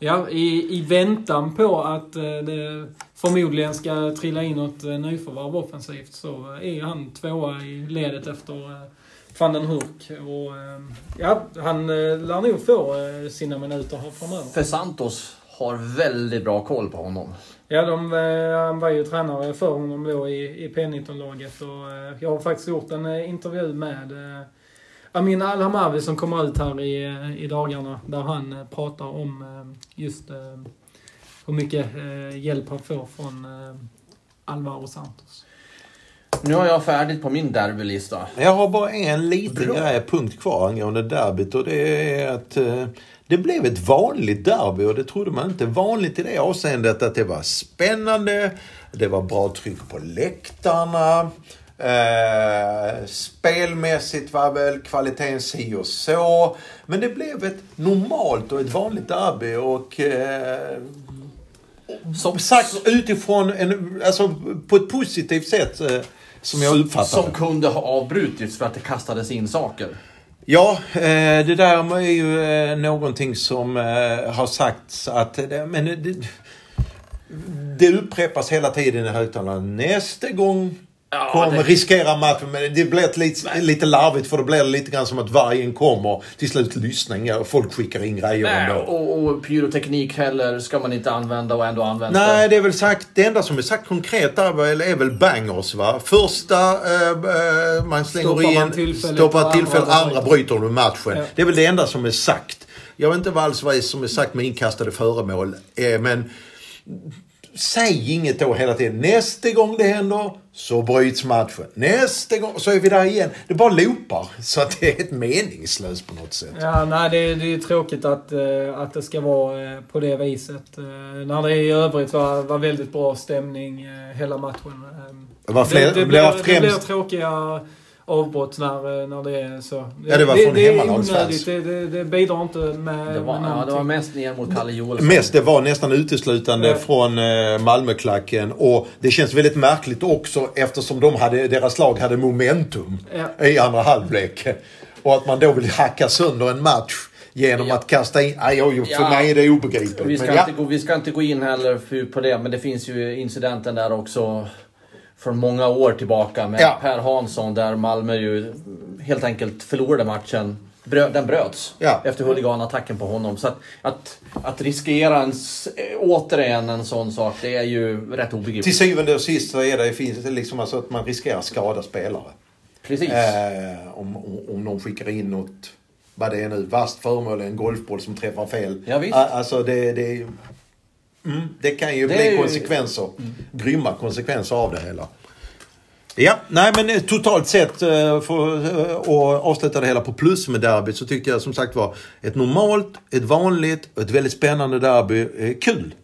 Ja, i, i väntan på att eh, det förmodligen ska trilla in något eh, nyförvärv offensivt så är ju han tvåa i ledet efter eh, van den Hurk. Och, eh, ja, han eh, lär nog få eh, sina minuter här framöver. För Santos har väldigt bra koll på honom. Ja, de, eh, han var ju tränare för honom då i, i P19-laget och eh, jag har faktiskt gjort en eh, intervju med eh, Amin Al-Hamavi som kommer ut här i, i dagarna där han eh, pratar om eh, just eh, hur mycket hjälp han får från Alvaro Santos. Nu har jag färdigt på min derbylista. Jag har bara en liten Bra. grej, punkt kvar angående derbyt och det är att eh, det blev ett vanligt derby och det trodde man inte. Vanligt i det avseendet att det var spännande, det var bra tryck på läktarna. Eh, spelmässigt var väl kvaliteten si och så. Men det blev ett normalt och ett vanligt derby och eh, som sagt utifrån en, alltså på ett positivt sätt eh, som jag uppfattar Som kunde ha avbrutits för att det kastades in saker. Ja, eh, det där är ju eh, någonting som har sagts att... Men det, det upprepas hela tiden i högtalarna. Nästa gång Ja, kommer det- riskera matchen. Men det blir lite, lite larvigt för det blir lite grann som att vargen kommer. Till slut lyssning och folk skickar in grejer Nej, ändå. och, och pyroteknik heller ska man inte använda och ändå använda Nej, det är väl sagt, det enda som är sagt konkret där väl är väl bangers va. Första, eh, eh, man slänger Stoppar man in, tillfället stoppar tillfälle, andra andra bryter du matchen. Ja. Det är väl det enda som är sagt. Jag vet inte vad alls vad är som är sagt med inkastade föremål. Eh, men säg inget då hela tiden. Nästa gång det händer så bryts matchen. Nästa gång så är vi där igen. Det bara loopar. Så att det är ett meningslöst på något sätt. Ja, nej, det, det är tråkigt att, eh, att det ska vara eh, på det viset. Eh, när det i övrigt var, var väldigt bra stämning hela matchen. Det det, det, blir, det blir tråkiga avbrott när, eh, när det är så. Ja, det var från det hemmalagsfans. Det, det, det bidrar inte med, Det var, med ja, det var mest ner mot Kalle Joelsson. Mest det var nästan uteslutande Ja. från eh, Malmöklacken och det känns väldigt märkligt också eftersom de hade, deras lag hade momentum Ja. i andra halvlek. Och att man då vill hacka sönder en match genom Ja. att kasta in... Aj, oj, för Ja. mig är det obegripligt. Vi ska, Men ja, inte gå, vi ska inte gå in heller för- på det, men det finns ju incidenten där också från många år tillbaka med Ja. Per Hansson där Malmö ju helt enkelt förlorade matchen. Den bröts Ja. efter huliganattacken på honom. Så att, att, att riskera en återigen en sån sak. Det är ju rätt Till obegripligt. syvende och sist så är det, finns det liksom alltså att man riskerar att skada spelare. Precis. Eh, om, om, om någon skickar in något, vad det är nu, vasst föremål, en golfboll som träffar fel. Ja, visst. Alltså det, det, mm, det kan ju Det bli ju- Mm. konsekvenser. Grymma konsekvenser av det hela. Ja, nej men eh, totalt sett eh, för eh, att avsluta det hela på plus med derbyt så tyckte jag som sagt var ett normalt, ett vanligt och ett väldigt spännande derby. Eh, Kul!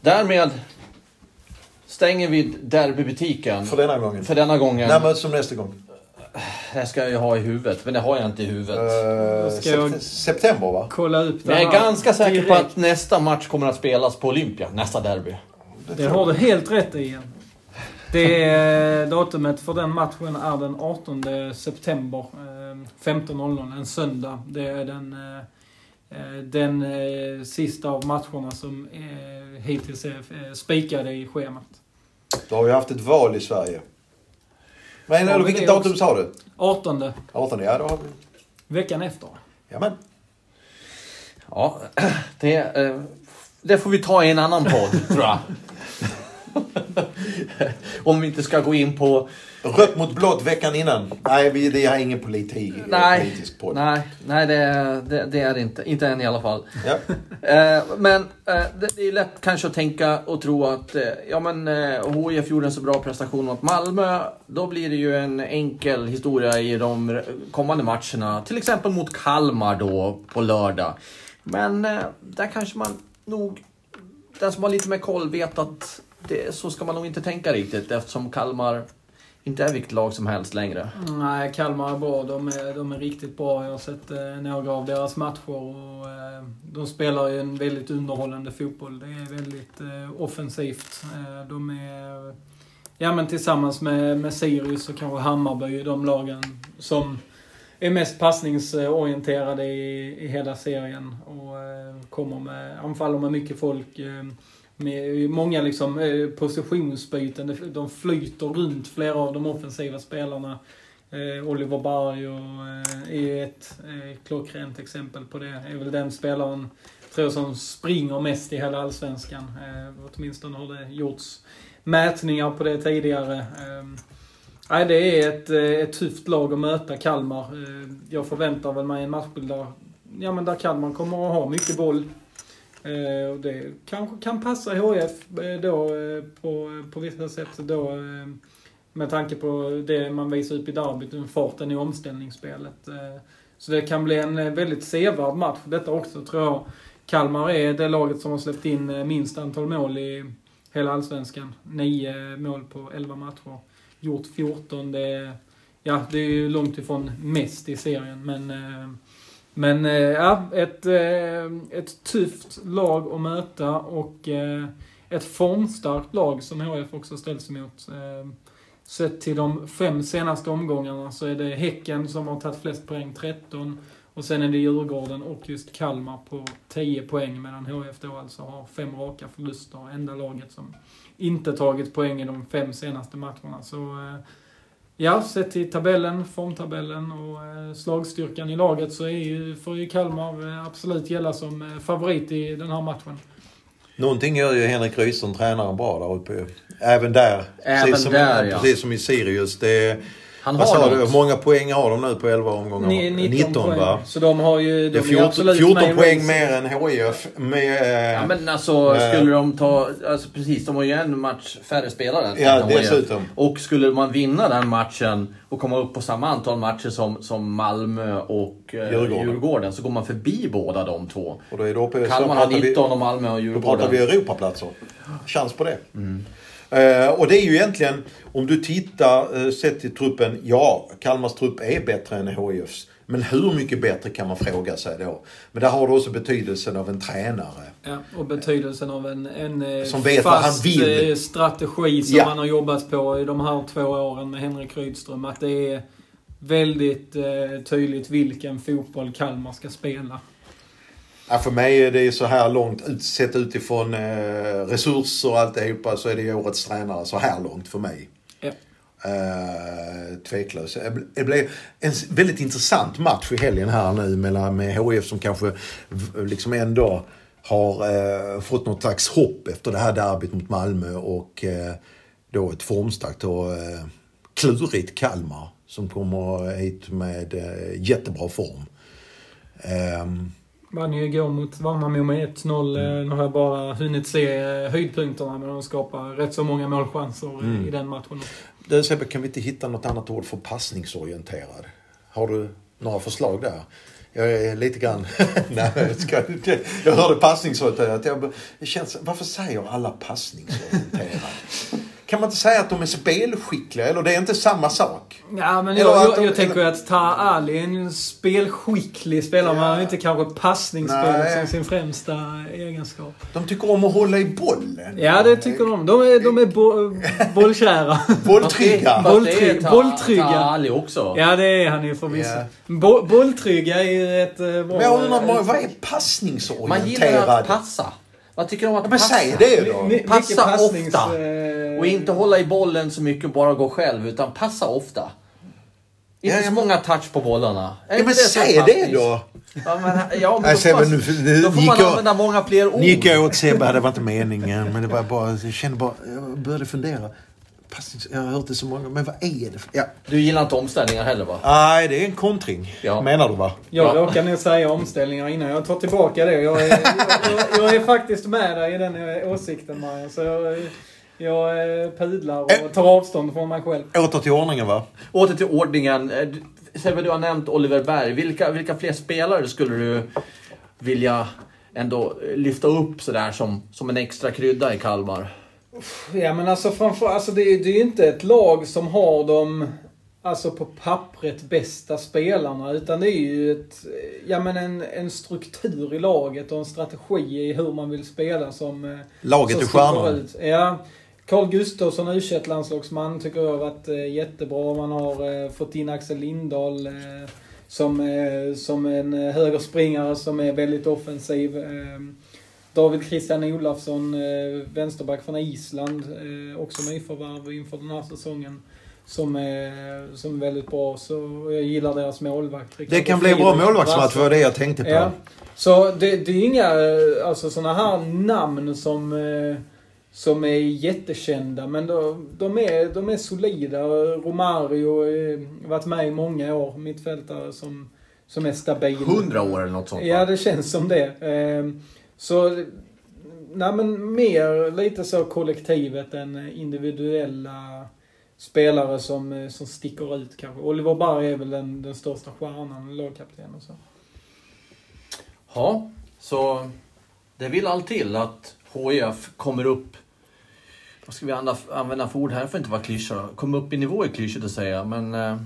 Därmed stänger vi derbybutiken. För denna gången. För denna gången. När möts de nästa gång? Det ska jag ju ha i huvudet, men det har jag inte i huvudet. Ska jag- sept- September va? Kolla upp det Men jag är ganska säker på direkt. att nästa match kommer att spelas på Olympia. Nästa derby. Det har du helt rätt i. igen. Det är, datumet för den matchen är den 18 september. eh, 15.00, en söndag. Det är den, eh, eh, den sista av matcherna som hittills är spikade i schemat. Då har vi haft ett val i Sverige. Men, Ja, vilket datum också. sa du? 18 18? Ja, då har vi... veckan efter. Jamen. Ja, det, eh, det får vi ta i en annan podd, tror jag. Om vi inte ska gå in på... Rött mot blått veckan innan. Nej, vi, det är ingen politik, Nej, politisk podd. nej, nej det, det, det är det inte. Inte än i alla fall. Ja. Eh, men eh, det, det är lätt kanske att tänka och tro att eh, ja, men, eh, HIF gjorde en så bra prestation mot Malmö. Då blir det ju en enkel historia i de kommande matcherna. Till exempel mot Kalmar då på lördag. Men eh, där kanske man nog... Den som har lite mer koll vet att det, så ska man nog inte tänka riktigt eftersom Kalmar inte är vilket lag som helst längre. Nej, Kalmar är bra. De är, de är riktigt bra. Jag har sett eh, några av deras matcher och eh, de spelar ju en väldigt underhållande fotboll. Det är väldigt eh, offensivt. Eh, de är, ja men tillsammans med, med Sirius och kanske Hammarby, de lagen som är mest passningsorienterade i, i hela serien och eh, kommer med, anfaller med mycket folk. Eh, med eh, många liksom eh, positionsbyten. De- flyter runt flera av de offensiva spelarna. Eh, Oliver Berg och, är ju ett klockrent exempel på det. Är väl den spelaren, tror jag, som springer mest i hela Allsvenskan. Åtminstone har det gjorts mätningar på det tidigare. Ehm, nej, det är ett, ett tufft lag att möta, Kalmar. Jag förväntar väl mig en matchbild där, ja, men där Kalmar kommer att ha mycket boll. Eh, och det kanske kan passa HF eh, då eh, på, eh, på vissa sätt då eh, med tanke på det man visar upp i derbyt, den farten i omställningsspelet. Eh, så det kan bli en eh, väldigt sevärd match. Detta också tror jag. Kalmar är det laget som har släppt in eh, minst antal mål i hela Allsvenskan. Nio mål på 11 matcher. Gjort 14. Det är, ja, det är ju långt ifrån mest i serien, men eh, men eh, ja, ett, eh, ett tufft lag att möta och eh, ett formstarkt lag som HF också ställs emot. Sett till de fem senaste omgångarna så är det Häcken som har tagit flest poäng, 13. Och sen är det Djurgården och just Kalmar på 10 poäng medan HF då alltså har fem raka förluster. Enda laget som inte tagit poäng i de fem senaste matcherna. Så eh, Ja, sett till tabellen, formtabellen och eh, slagstyrkan i laget så är ju, får ju Kalmar eh, absolut gälla som eh, favorit i den här matchen. Någonting gör ju Henrik Rydström, tränaren, bra där uppe. Även där. Även precis, som, där, ja. precis som i Sirius. Det är, Han vad har sa du? Hur många poäng har de nu på 11 omgångar? Ni- 19, poäng. va? Så de har ju... De är ju 14, absolut 14 med i poäng mer än HIF. Med, eh, Ja, men alltså Eh. skulle de ta... Alltså precis, de har ju en match färre spelare. Ja, än HIF. dessutom. Och skulle man vinna den matchen och komma upp på samma antal matcher som, som Malmö och eh, Djurgården. Djurgården. så går man förbi båda de två. och då är det uppe, Kalmar har pratar vi- 19 och Malmö och Då pratar vi Djurgården. Europaplatser. Chans på det. Eh, och det är ju egentligen, om du tittar eh, sett till truppen, ja, Kalmars trupp är bättre än HIFs. Men hur mycket bättre kan man fråga sig då? Men där har du också betydelsen av en tränare. Ja, och betydelsen av en, en eh, Som vet vad han fast vill. eh, strategi som Ja. han har jobbat på i de här två åren med Henrik Rydström. Att det är väldigt eh, tydligt vilken fotboll Kalmar ska spela. Ja, för mig är det så här långt, ut- sett utifrån eh, resurser och alltihopa, så är det ju årets tränare så här långt för mig. Ja. Uh, tveklöst. Det blev en väldigt intressant match i helgen här nu mellan, med HIF som kanske liksom ändå har eh, fått något slags hopp efter det här derbyt mot Malmö och eh, då ett formstarkt och eh, klurigt Kalmar som kommer hit med eh, jättebra form. Vann ju igår mot Värnamo med 1-0. Mm. Nu har jag bara hunnit se eh, höjdpunkterna, men de skapar rätt så många målchanser Mm. i den matchen. Du Sebbe, kan vi inte hitta något annat ord för passningsorienterad? Har du några förslag där? Jag är lite grann... Nej, jag ska. Jag hörde passningsorienterad. Jag, känns, varför säger alla passningsorienterad? Kan man inte säga att de är spelskickliga? Eller det är inte samma sak? Ja, men Eller jag, jag, de- jag tänker ju att Taha Ali är en spelskicklig spelare, men han har inte kanske passningsspelet Nej. som sin främsta egenskap. De tycker om att hålla i bollen. Ja, det tycker de. De är, de är bo, bollkära. Bolltrygga. Fast det är Bolltrygg- Ta- bolltrygga. Tahali också. Ja, det är han ju förvisso. Ja. Bo, bolltrygga är ju ett eh, bra... Men jag undrar, eh, vad är Man passningsorienterad? gillar att passa. Vad tycker du om att Ja, men passa? säg det då. Passa passnings- ofta. Och inte hålla i bollen så mycket och bara gå själv, utan passa ofta. Inte så många touch på bollarna. Ja, men som säg det då! Ja, men, ja, men då, får man, nu- nu då får man jag- använda många fler ord. Nu gick jag åt Sebbe, det var inte meningen. Men det var bara, jag kände bara, jag började fundera. Jag har hört det så många, men vad är det för... Ja. Du gillar inte omställningar heller va? Nej, det är en kontring. Ja. Menar du va? Jag Ja. råkade nog säga omställningar innan. Jag tar tillbaka det. Jag är, jag, jag, jag är faktiskt med dig i den eh, åsikten, Marian. Så jag, eh, pudlar och tar avstånd från mig själv. Åter till ordningen va? Åter till ordningen. Eh, du- Sebbe, du har nämnt Oliver Berg. Vilka, vilka fler spelare skulle du vilja ändå eh, lyfta upp sådär som, som en extra krydda i Kalmar? Ja men alltså framför, alltså det, är- det är ju inte ett lag som har de, alltså på pappret bästa spelarna. Utan det är ju ett, ja men en, en struktur i laget och en strategi i hur man vill spela som... eh, Laget som är stjärnan. ut. Ja. Carl Gustafsson, u landslagsman tycker jag har varit eh, jättebra. Man har eh, fått in Axel Lindahl eh, som, som en högerspringare som är väldigt offensiv. David Christian Olafsson, vänsterback från Island, också nyförvärv inför den här säsongen. Som är, som är väldigt bra. Så jag gillar deras målvakt. Det kan bli bra målvaktsmatch, var det jag tänkte på. Ja. Så det, det är inga alltså, såna här namn som, som är jättekända. Men de, de, är, de är solida. Romario har varit med i många år. Mittfältare som, som är stabil. Hundra år eller något sånt va? Ja, det känns som det. Ehm, Så, nej men mer lite så kollektivet än individuella spelare som, som sticker ut kanske. Oliver Berg är väl den, den största stjärnan, lagkapten och så. Ja, så det vill allt till att HIF kommer upp vad ska vi använda, för ord här för att inte vara klyscha? Komma upp i nivå är klyschigt att säga, men... eh,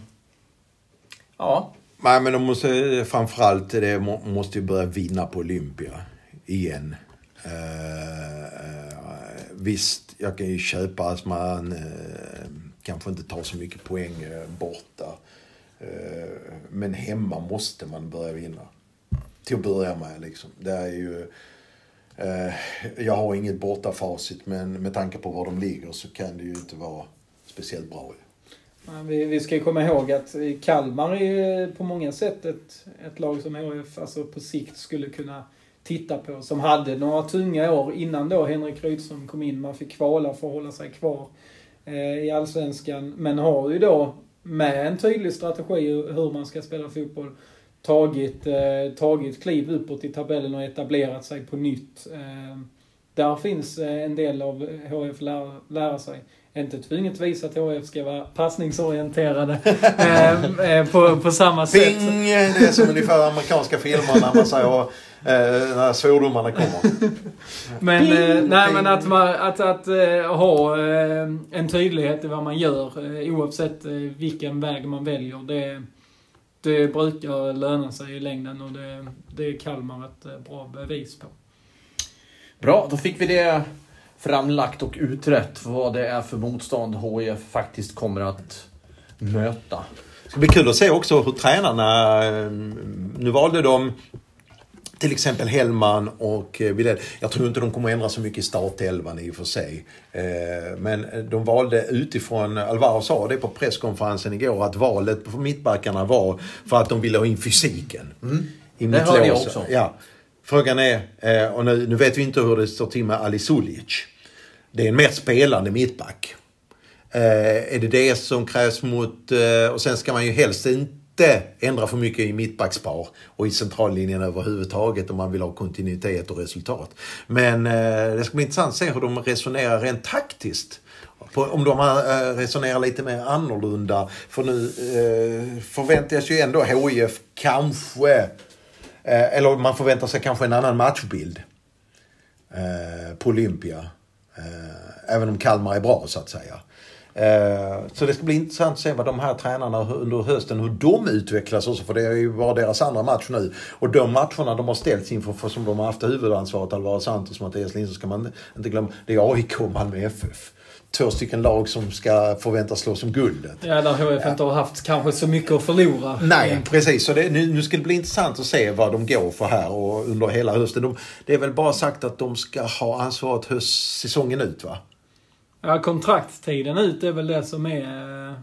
Ja, Nej, men de måste framförallt det måste ju börja vinna på Olympia igen. Eh, eh, visst, jag kan ju köpa att man eh, kanske inte tar så mycket poäng eh, borta. Eh, men hemma måste man börja vinna. Till att börja med liksom. Det är ju... Eh, jag har inget bortafacit men med tanke på var de ligger så kan det ju inte vara speciellt bra. Vi, vi ska ju komma ihåg att Kalmar är ju på många sätt ett, ett lag som HF alltså på sikt skulle kunna titta på. Som hade några tunga år innan då Henrik Rydström kom in. Man fick kvala för att hålla sig kvar eh, i Allsvenskan. Men har ju då med en tydlig strategi hur man ska spela fotboll tagit, eh, tagit kliv uppåt i tabellen och etablerat sig på nytt. Eh, där finns eh, en del av HF lära, lära sig. Inte tvungetvis att HF ska vara passningsorienterade eh, eh, på, på samma sätt. Bing! Det är som ungefär amerikanska filmer när man säger eh, när svordomarna kommer. Men, Bing! eh, nej, men att, man, att, att eh, ha eh, en tydlighet i vad man gör oavsett vilken väg man väljer. Det, det brukar löna sig i längden och det, det är Kalmar ett eh, bra bevis på. bra. Då fick vi det framlagt och utrett vad det är för motstånd HIF faktiskt kommer att möta. Det ska bli kul att se också hur tränarna... eh, Nu valde de till exempel Hellman och eh, Widell. Jag tror inte de kommer ändra så mycket i startelvan i och för sig. Eh, Men de valde utifrån, Alvaro sa det på presskonferensen igår, att valet på mittbackarna var för att de ville ha in fysiken. I Det hörde jag också. Ja. Frågan är, eh, och nu, nu vet vi inte hur det står till med Ali Suljic. Det är en mer spelande mittback. Är det det som krävs mot... Och sen ska man ju helst inte inte ändra för mycket i mittbackspar och i centrallinjen överhuvudtaget om man vill ha kontinuitet och resultat. Men eh, det ska bli intressant att se hur de resonerar rent taktiskt. På, om de eh, resonerar lite mer annorlunda. För nu eh, förväntas ju ändå HIF kanske, eh, eller man förväntar sig kanske en annan matchbild eh, på Olympia. Eh, även om Kalmar är bra så att säga. Eh, Så det ska bli intressant att se vad de här tränarna under hösten, hur de utvecklas också. För det är ju bara deras andra match nu. Och de matcherna de har ställts inför, för som de har haft huvudansvaret, Alvaro Santos, Mattias Lindström, ska man inte glömma. Det är AIK och Malmö FF. Två stycken lag som ska förväntas slås om guldet. Ja, där HF inte har haft kanske så mycket att förlora. Nej, precis. Så det, nu, nu ska det bli intressant att se vad de går för här och under hela hösten. De, det är väl bara sagt att de ska ha ansvaret höst, säsongen ut va? Ja, kontraktstiden ut är väl det som är eh,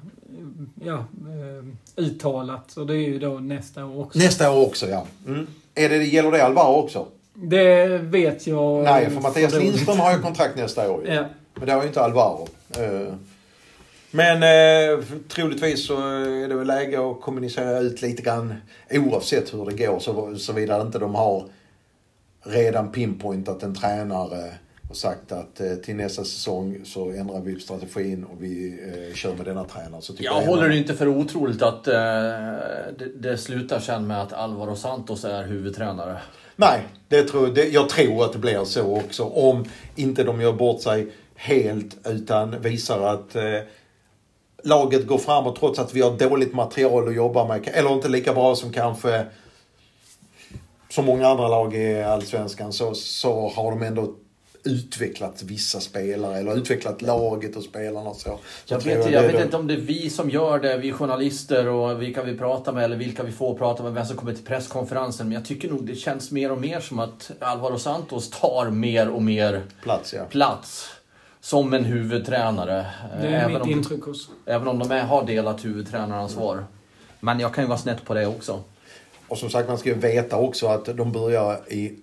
ja, eh, uttalat. Och det är ju då nästa år också. Nästa år också ja. Mm. Är det, gäller det Alvaro också? Det vet jag. Nej, för Mattias dåligt. Lindström har ju kontrakt nästa år. Ja. Men det har ju inte Alvaro. Eh, Men eh, troligtvis så är det väl läge att kommunicera ut lite grann oavsett hur det går så, såvida inte de har redan pinpointat en tränare och sagt att eh, till nästa säsong så ändrar vi strategin och vi eh, kör med denna tränare. Så Jag jag håller det inte för otroligt att eh, det, det slutar sen med att Alvaro Santos är huvudtränare. Nej, det tror, det, jag tror att det blir så också. Om inte de gör bort sig helt utan visar att eh, laget går framåt trots att vi har dåligt material att jobba med. Eller inte lika bra som kanske som många andra lag i Allsvenskan så, så har de ändå utvecklat vissa spelare eller utvecklat laget och spelarna och så. så Jag vet, jag är vet inte om det är vi som gör det, vi journalister och vilka vi pratar med eller vilka vi får prata med, vem som kommer till presskonferensen. Men jag tycker nog det känns mer och mer som att Alvaro Santos tar mer och mer Plats ja. plats som en huvudtränare. Det är även, mitt om, intryck också. även om de är, har delat huvudtränaransvar. Men jag kan ju vara snett på det också. Och som sagt, man ska ju veta också att de börjar i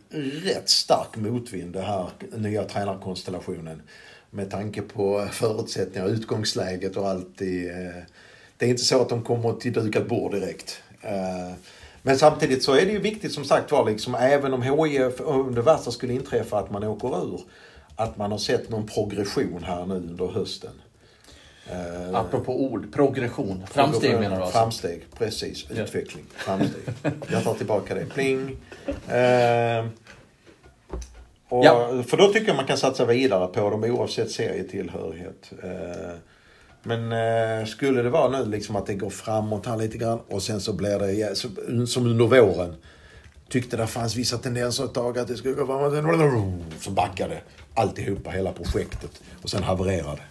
rätt stark motvind, den här nya tränarkonstellationen. Med tanke på förutsättningar, utgångsläget och allt. I, eh, det är inte så att de kommer till dukat bord direkt. Eh, Men samtidigt så är det ju viktigt som sagt var, liksom, även om HIF, om det värsta skulle inträffa att man åker ur, att man har sett någon progression här nu under hösten. Eh, Apropå ord, progression. Framsteg menar du alltså? Framsteg, precis. Utveckling. Framsteg. Jag tar tillbaka det. Pling. Eh, och, Ja. För då tycker jag man kan satsa vidare på dem oavsett serietillhörighet. Eh, men eh, skulle det vara nu liksom att det går framåt här lite grann och sen så blir det som under våren. Tyckte det fanns vissa tendenser ett tag att det skulle gå framåt. Så backade alltihopa, hela projektet. Och sen havererade.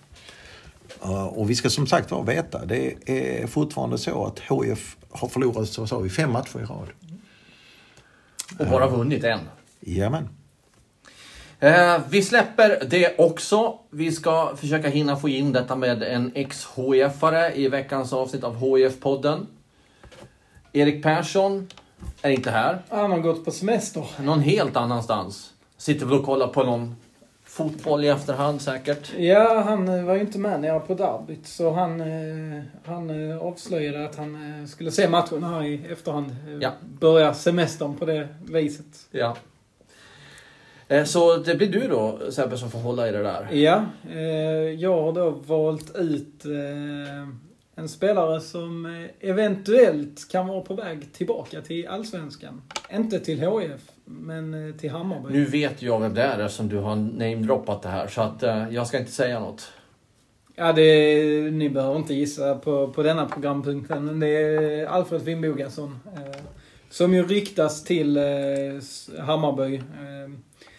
Uh, och vi ska som sagt var veta, det är fortfarande så att HIF har förlorat, så sa vi, fem matcher i rad. Och bara vunnit en. Jajamän. Eh, vi släpper det också. Vi ska försöka hinna få in detta med en ex-HIF-are i veckans avsnitt av HIF-podden. Erik Persson är inte här. Han har gått på semester. Någon helt annanstans. Sitter väl och kollar på någon fotboll i efterhand säkert. Ja, han eh, var ju inte med nere på derbyt. Så han, eh, han eh, avslöjade att han skulle se matchen här i efterhand. Ja. Börja semestern på det viset. Ja. Så det blir du då Sebbe som får hålla i det där. Ja, jag har då valt ut en spelare som eventuellt kan vara på väg tillbaka till Allsvenskan. Inte till HIF, men eh, till Hammarby. Nu vet jag vem det är som du har namedroppat det här så att eh, jag ska inte säga något. Ja, det, ni behöver inte gissa på, på denna programpunkten. Men det är Alfred Finnbogason. Eh, som ju riktas till eh, Hammarby. Eh,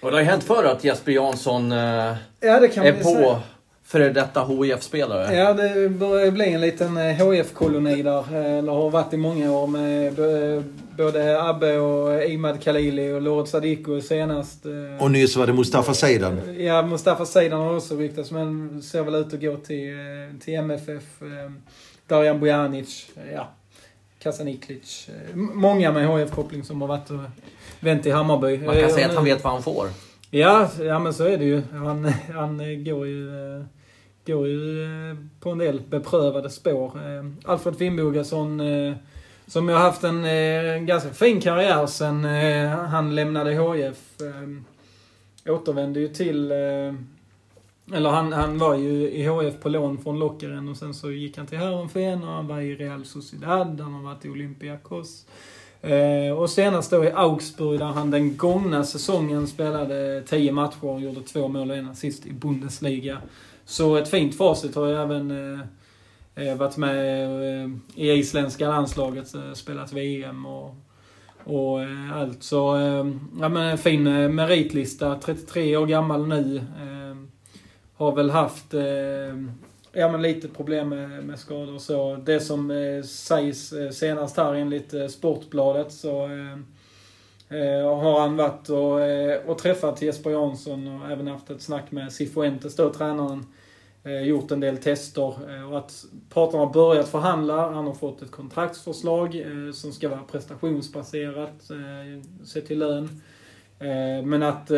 Och det har ju hänt förr att Jesper Jansson eh, ja, är på säga. före detta HIF-spelare. Ja, det börjar bli en liten HF-koloni där. Eller har varit i många år med både Abbe och Imad Khalili och Lord Sadiko senast. eh, Och nyss var det Mustafa Seidan. Ja, Mustafa Seidan har också ryktats men ser väl ut att gå till, eh, till MFF. eh, Darjan Bojanic. Ja. Kasaniklic. Många med HF-koppling som har varit och vänt i Hammarby. Man kan säga att han vet vad han får. Ja, ja men så är det ju. Han, han går ju, går ju på en del beprövade spår. Alfred Finnbogason, som ju har haft en eh, ganska fin karriär sen eh, han lämnade HIF. eh, Återvände ju till... eh, Eller han, han var ju i HIF på lån från Lockeren och sen så gick han till Herrenfen och han var i Real Sociedad, han har varit i Olympiakos. Eh, och senast då i Augsburg där han den gångna säsongen spelade 10 matcher och gjorde två mål och en assist i Bundesliga. Så ett fint facit har ju även eh, Eh, varit med eh, i isländska landslaget, eh, spelat VM och, och eh, allt. Så eh, ja, men en fin meritlista. 33 år gammal nu. Eh, har väl haft eh, ja, men lite problem med, med skador och så. Det som eh, sägs senast här enligt eh, Sportbladet så eh, har han varit och, och träffat Jesper Jansson och även haft ett snack med Cifuentes då, tränaren. Eh, gjort en del tester eh, och att parterna har börjat förhandla. Han har fått ett kontraktsförslag eh, som ska vara prestationsbaserat, sett till lön. Men att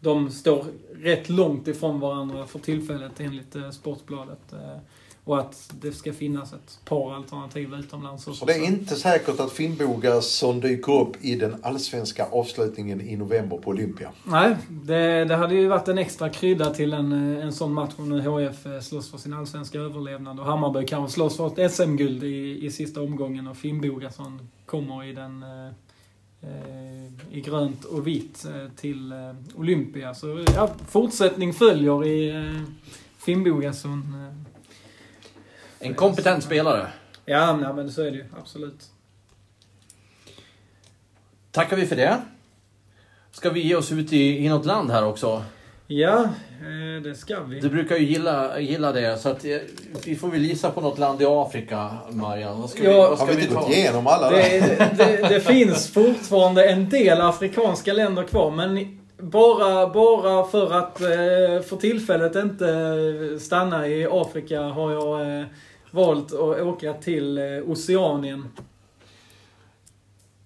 de står rätt långt ifrån varandra för tillfället enligt Sportbladet. Och att det ska finnas ett par alternativ utomlands. Så det är inte säkert att Finnbogason dyker upp i den allsvenska avslutningen i november på Olympia. Nej, det, det hade ju varit en extra krydda till en, en sån match om nu HF eh, slåss för sin allsvenska överlevnad. Och Hammarby kanske slåss för ett SM-guld i, i sista omgången och Finnbogason kommer i den eh, eh, i grönt och vitt till Olympia. Så ja, fortsättning följer i Finnbogason. En kompetent spelare. Ja, nej, men så är det ju. Absolut. Tackar vi för det. Ska vi ge oss ut i, i något land här också? Ja, eh, det ska vi. Du brukar ju gilla, gilla det, så att eh, vi får väl gissa på något land i Afrika, Marian. Vad ska vi, Ja. vad Har ska vi vi inte gått igenom alla där? Det, det, det finns fortfarande en del afrikanska länder kvar, men bara, bara för att eh, för tillfället inte stanna i Afrika har jag eh, valt att åka till eh, Oceanien.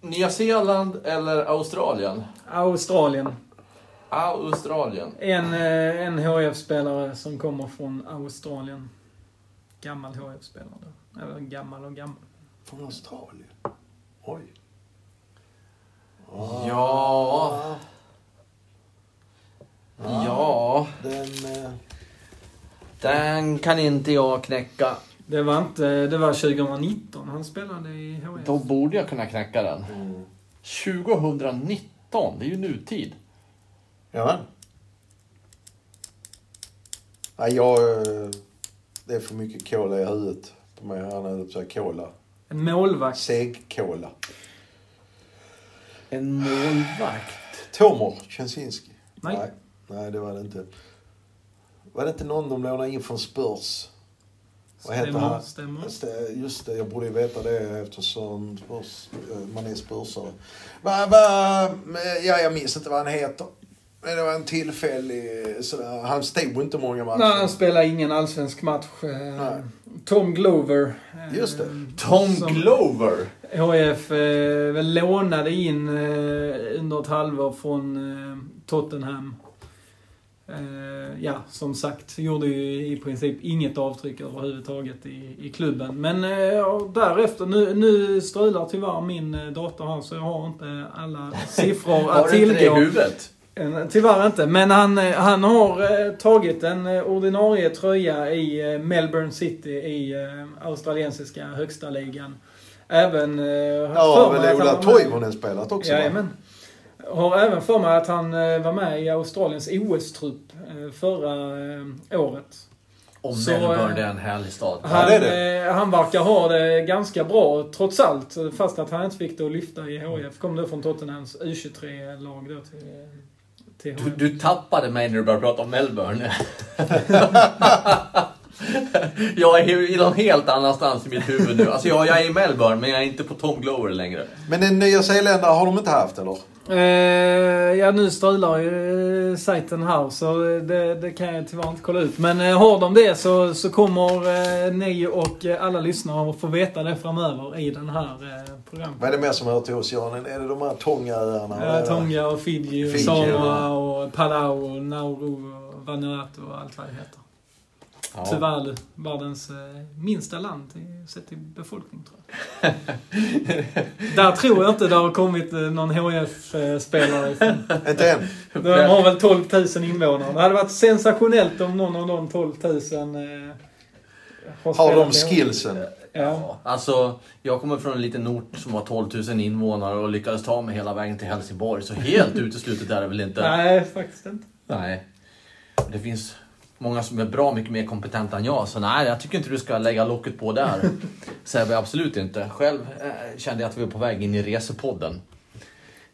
Nya Zeeland eller Australien? Australien. Australien. En, eh, en HF-spelare som kommer från Australien. Gammal HF-spelare. Eller gammal och gammal. Från Australien? Oj. Ja. Ja. Den... Eh, Den kan inte jag knäcka. Det var inte, det var 2019 han spelade i HF. Då borde jag kunna knäcka den. mm. 2019, det är ju nutid. Ja. Nej, jag... eh, Det är för mycket cola i huvudet på mig. Han hade så här cola. En målvakt. Seg-cola. En målvakt. Tomor Czensinski. Nej. Nej. Nej, det var det inte. Var det inte någon de lånade in från Spurs? Vad heter Stämmer, han? stämmer. Just det, jag borde ju veta det eftersom Spurs, eh, man är spursare. Va, va, ja, jag minns inte vad han heter. Men det var en tillfällig sådär. Han stod inte många matcher. Nej, han spelade ingen allsvensk match. Eh, Nej. Tom Glover. eh, Just det. Tom Glover. HF eh, väl lånade in eh, under ett halvår från eh, Tottenham. Eh, ja, som sagt, gjorde ju i princip inget avtryck överhuvudtaget i, i klubben. Men eh, därefter, nu, nu strular tyvärr min eh, dator här så jag har inte alla siffror Har att du inte det i tillgå. huvudet? Tyvärr inte, men han, han har tagit en ordinarie tröja i Melbourne City i australiensiska högsta ligan. Även... Ja, väl Ola Toivonen spelat också va? Har även för mig att han eh, var med i Australiens OS-trupp eh, förra eh, året. Och Så, Melbourne, det är en härlig stad. Han, det är eh, han verkar ha det ganska bra trots allt. Fast att han inte fick det att lyfta i HF. Kom då från Tottenhams U23-lag då till, till Du, du tappade mig när du började prata om Melbourne. Jag är någon helt annanstans i mitt huvud nu. Alltså jag, jag är i Melbourne, men jag är inte på Tom Glover längre. Men en nya zeeländare har de inte haft eller? Eh, ja, nu strular ju eh, sajten här så det, det kan jag tyvärr inte kolla ut. Men eh, har de det så, så kommer eh, ni och eh, alla lyssnare att få veta det framöver i den här eh, programmet. Vad är det mer som hör till oss Jan? Är det de här Tongaöarna? Ja? Tonga och Fiji och Fiji, Samoa och Palau och Nauru och Vanuatu och allt vad det heter. Ja. Tuvalu, världens eh, minsta land i- sett till befolkning tror jag. Där tror jag inte det har kommit eh, någon HF-spelare ifrån. Inte än. De har väl 12 000 invånare. Det hade varit sensationellt om någon av de 12 000 eh, Har spelat de HF. skillsen? Ja. Alltså, jag kommer från en liten ort som har 12 000 invånare och lyckades ta mig hela vägen till Helsingborg. Så helt uteslutet är det väl inte. Nej, faktiskt inte. Nej. Det finns många som är bra mycket mer kompetenta än jag. Så nej, jag tycker inte du ska lägga locket på där. Sebbe, absolut inte. Själv eh, kände jag att vi var på väg in i resepodden.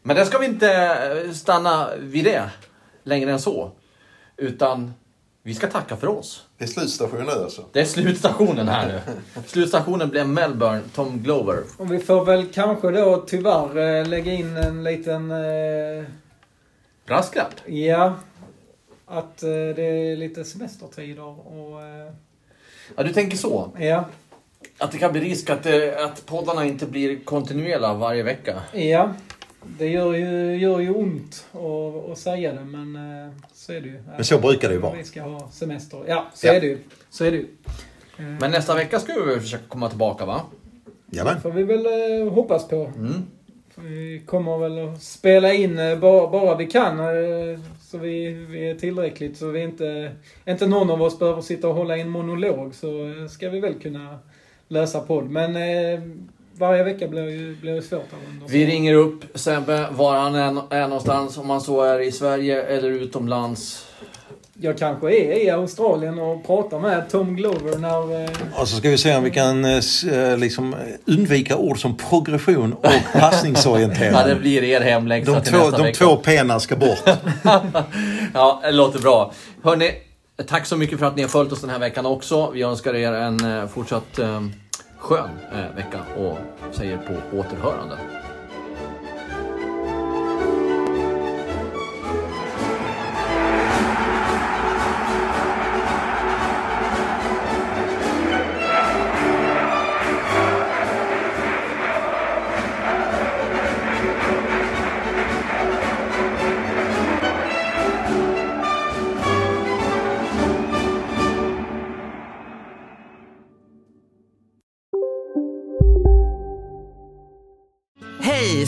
Men det ska vi inte eh, stanna vid det längre än så. Utan vi ska tacka för oss. Det är slutstation nu alltså. Det är slutstationen här nu. Slutstationen blev Melbourne, Tom Glover. Och vi får väl kanske då tyvärr eh, lägga in en liten... Eh, Brasklapp. ja. Att eh, det är lite semestertider och... Eh, Ja, du tänker så. ja. Att det kan bli risk att, eh, att poddarna inte blir kontinuerliga varje vecka. Ja. Det gör ju, gör ju ont att, säga det, men eh, så är det ju. Men så brukar det ju vara. Vi ska ha semester. Ja, så Ja. är det ju. Så är det ju. Eh, Men nästa vecka ska vi försöka komma tillbaka va? Jajamän. får vi väl eh, hoppas på. Mm. Vi kommer väl att spela in bara, bara vi kan. Så vi, vi är tillräckligt. Så vi inte, inte någon av oss behöver sitta och hålla i en monolog. Så eh, ska vi väl kunna lösa podd. Men eh, varje vecka blir ju, blir ju svårt. Vi ringer upp Sebbe var han än är någonstans. Om han så är i Sverige eller utomlands. Jag kanske är i Australien och pratar med Tom Glover när... eh, Och så ska vi se om vi kan eh, eh, liksom, undvika ord som progression och passningsorienterad. Ja, det blir er hemläxa De till två, nästa de vecka. två pena ska bort. Ja, det låter bra. Hörni, tack så mycket för att ni har följt oss den här veckan också. Vi önskar er en eh, fortsatt eh, skön eh, vecka och säger på återhörande.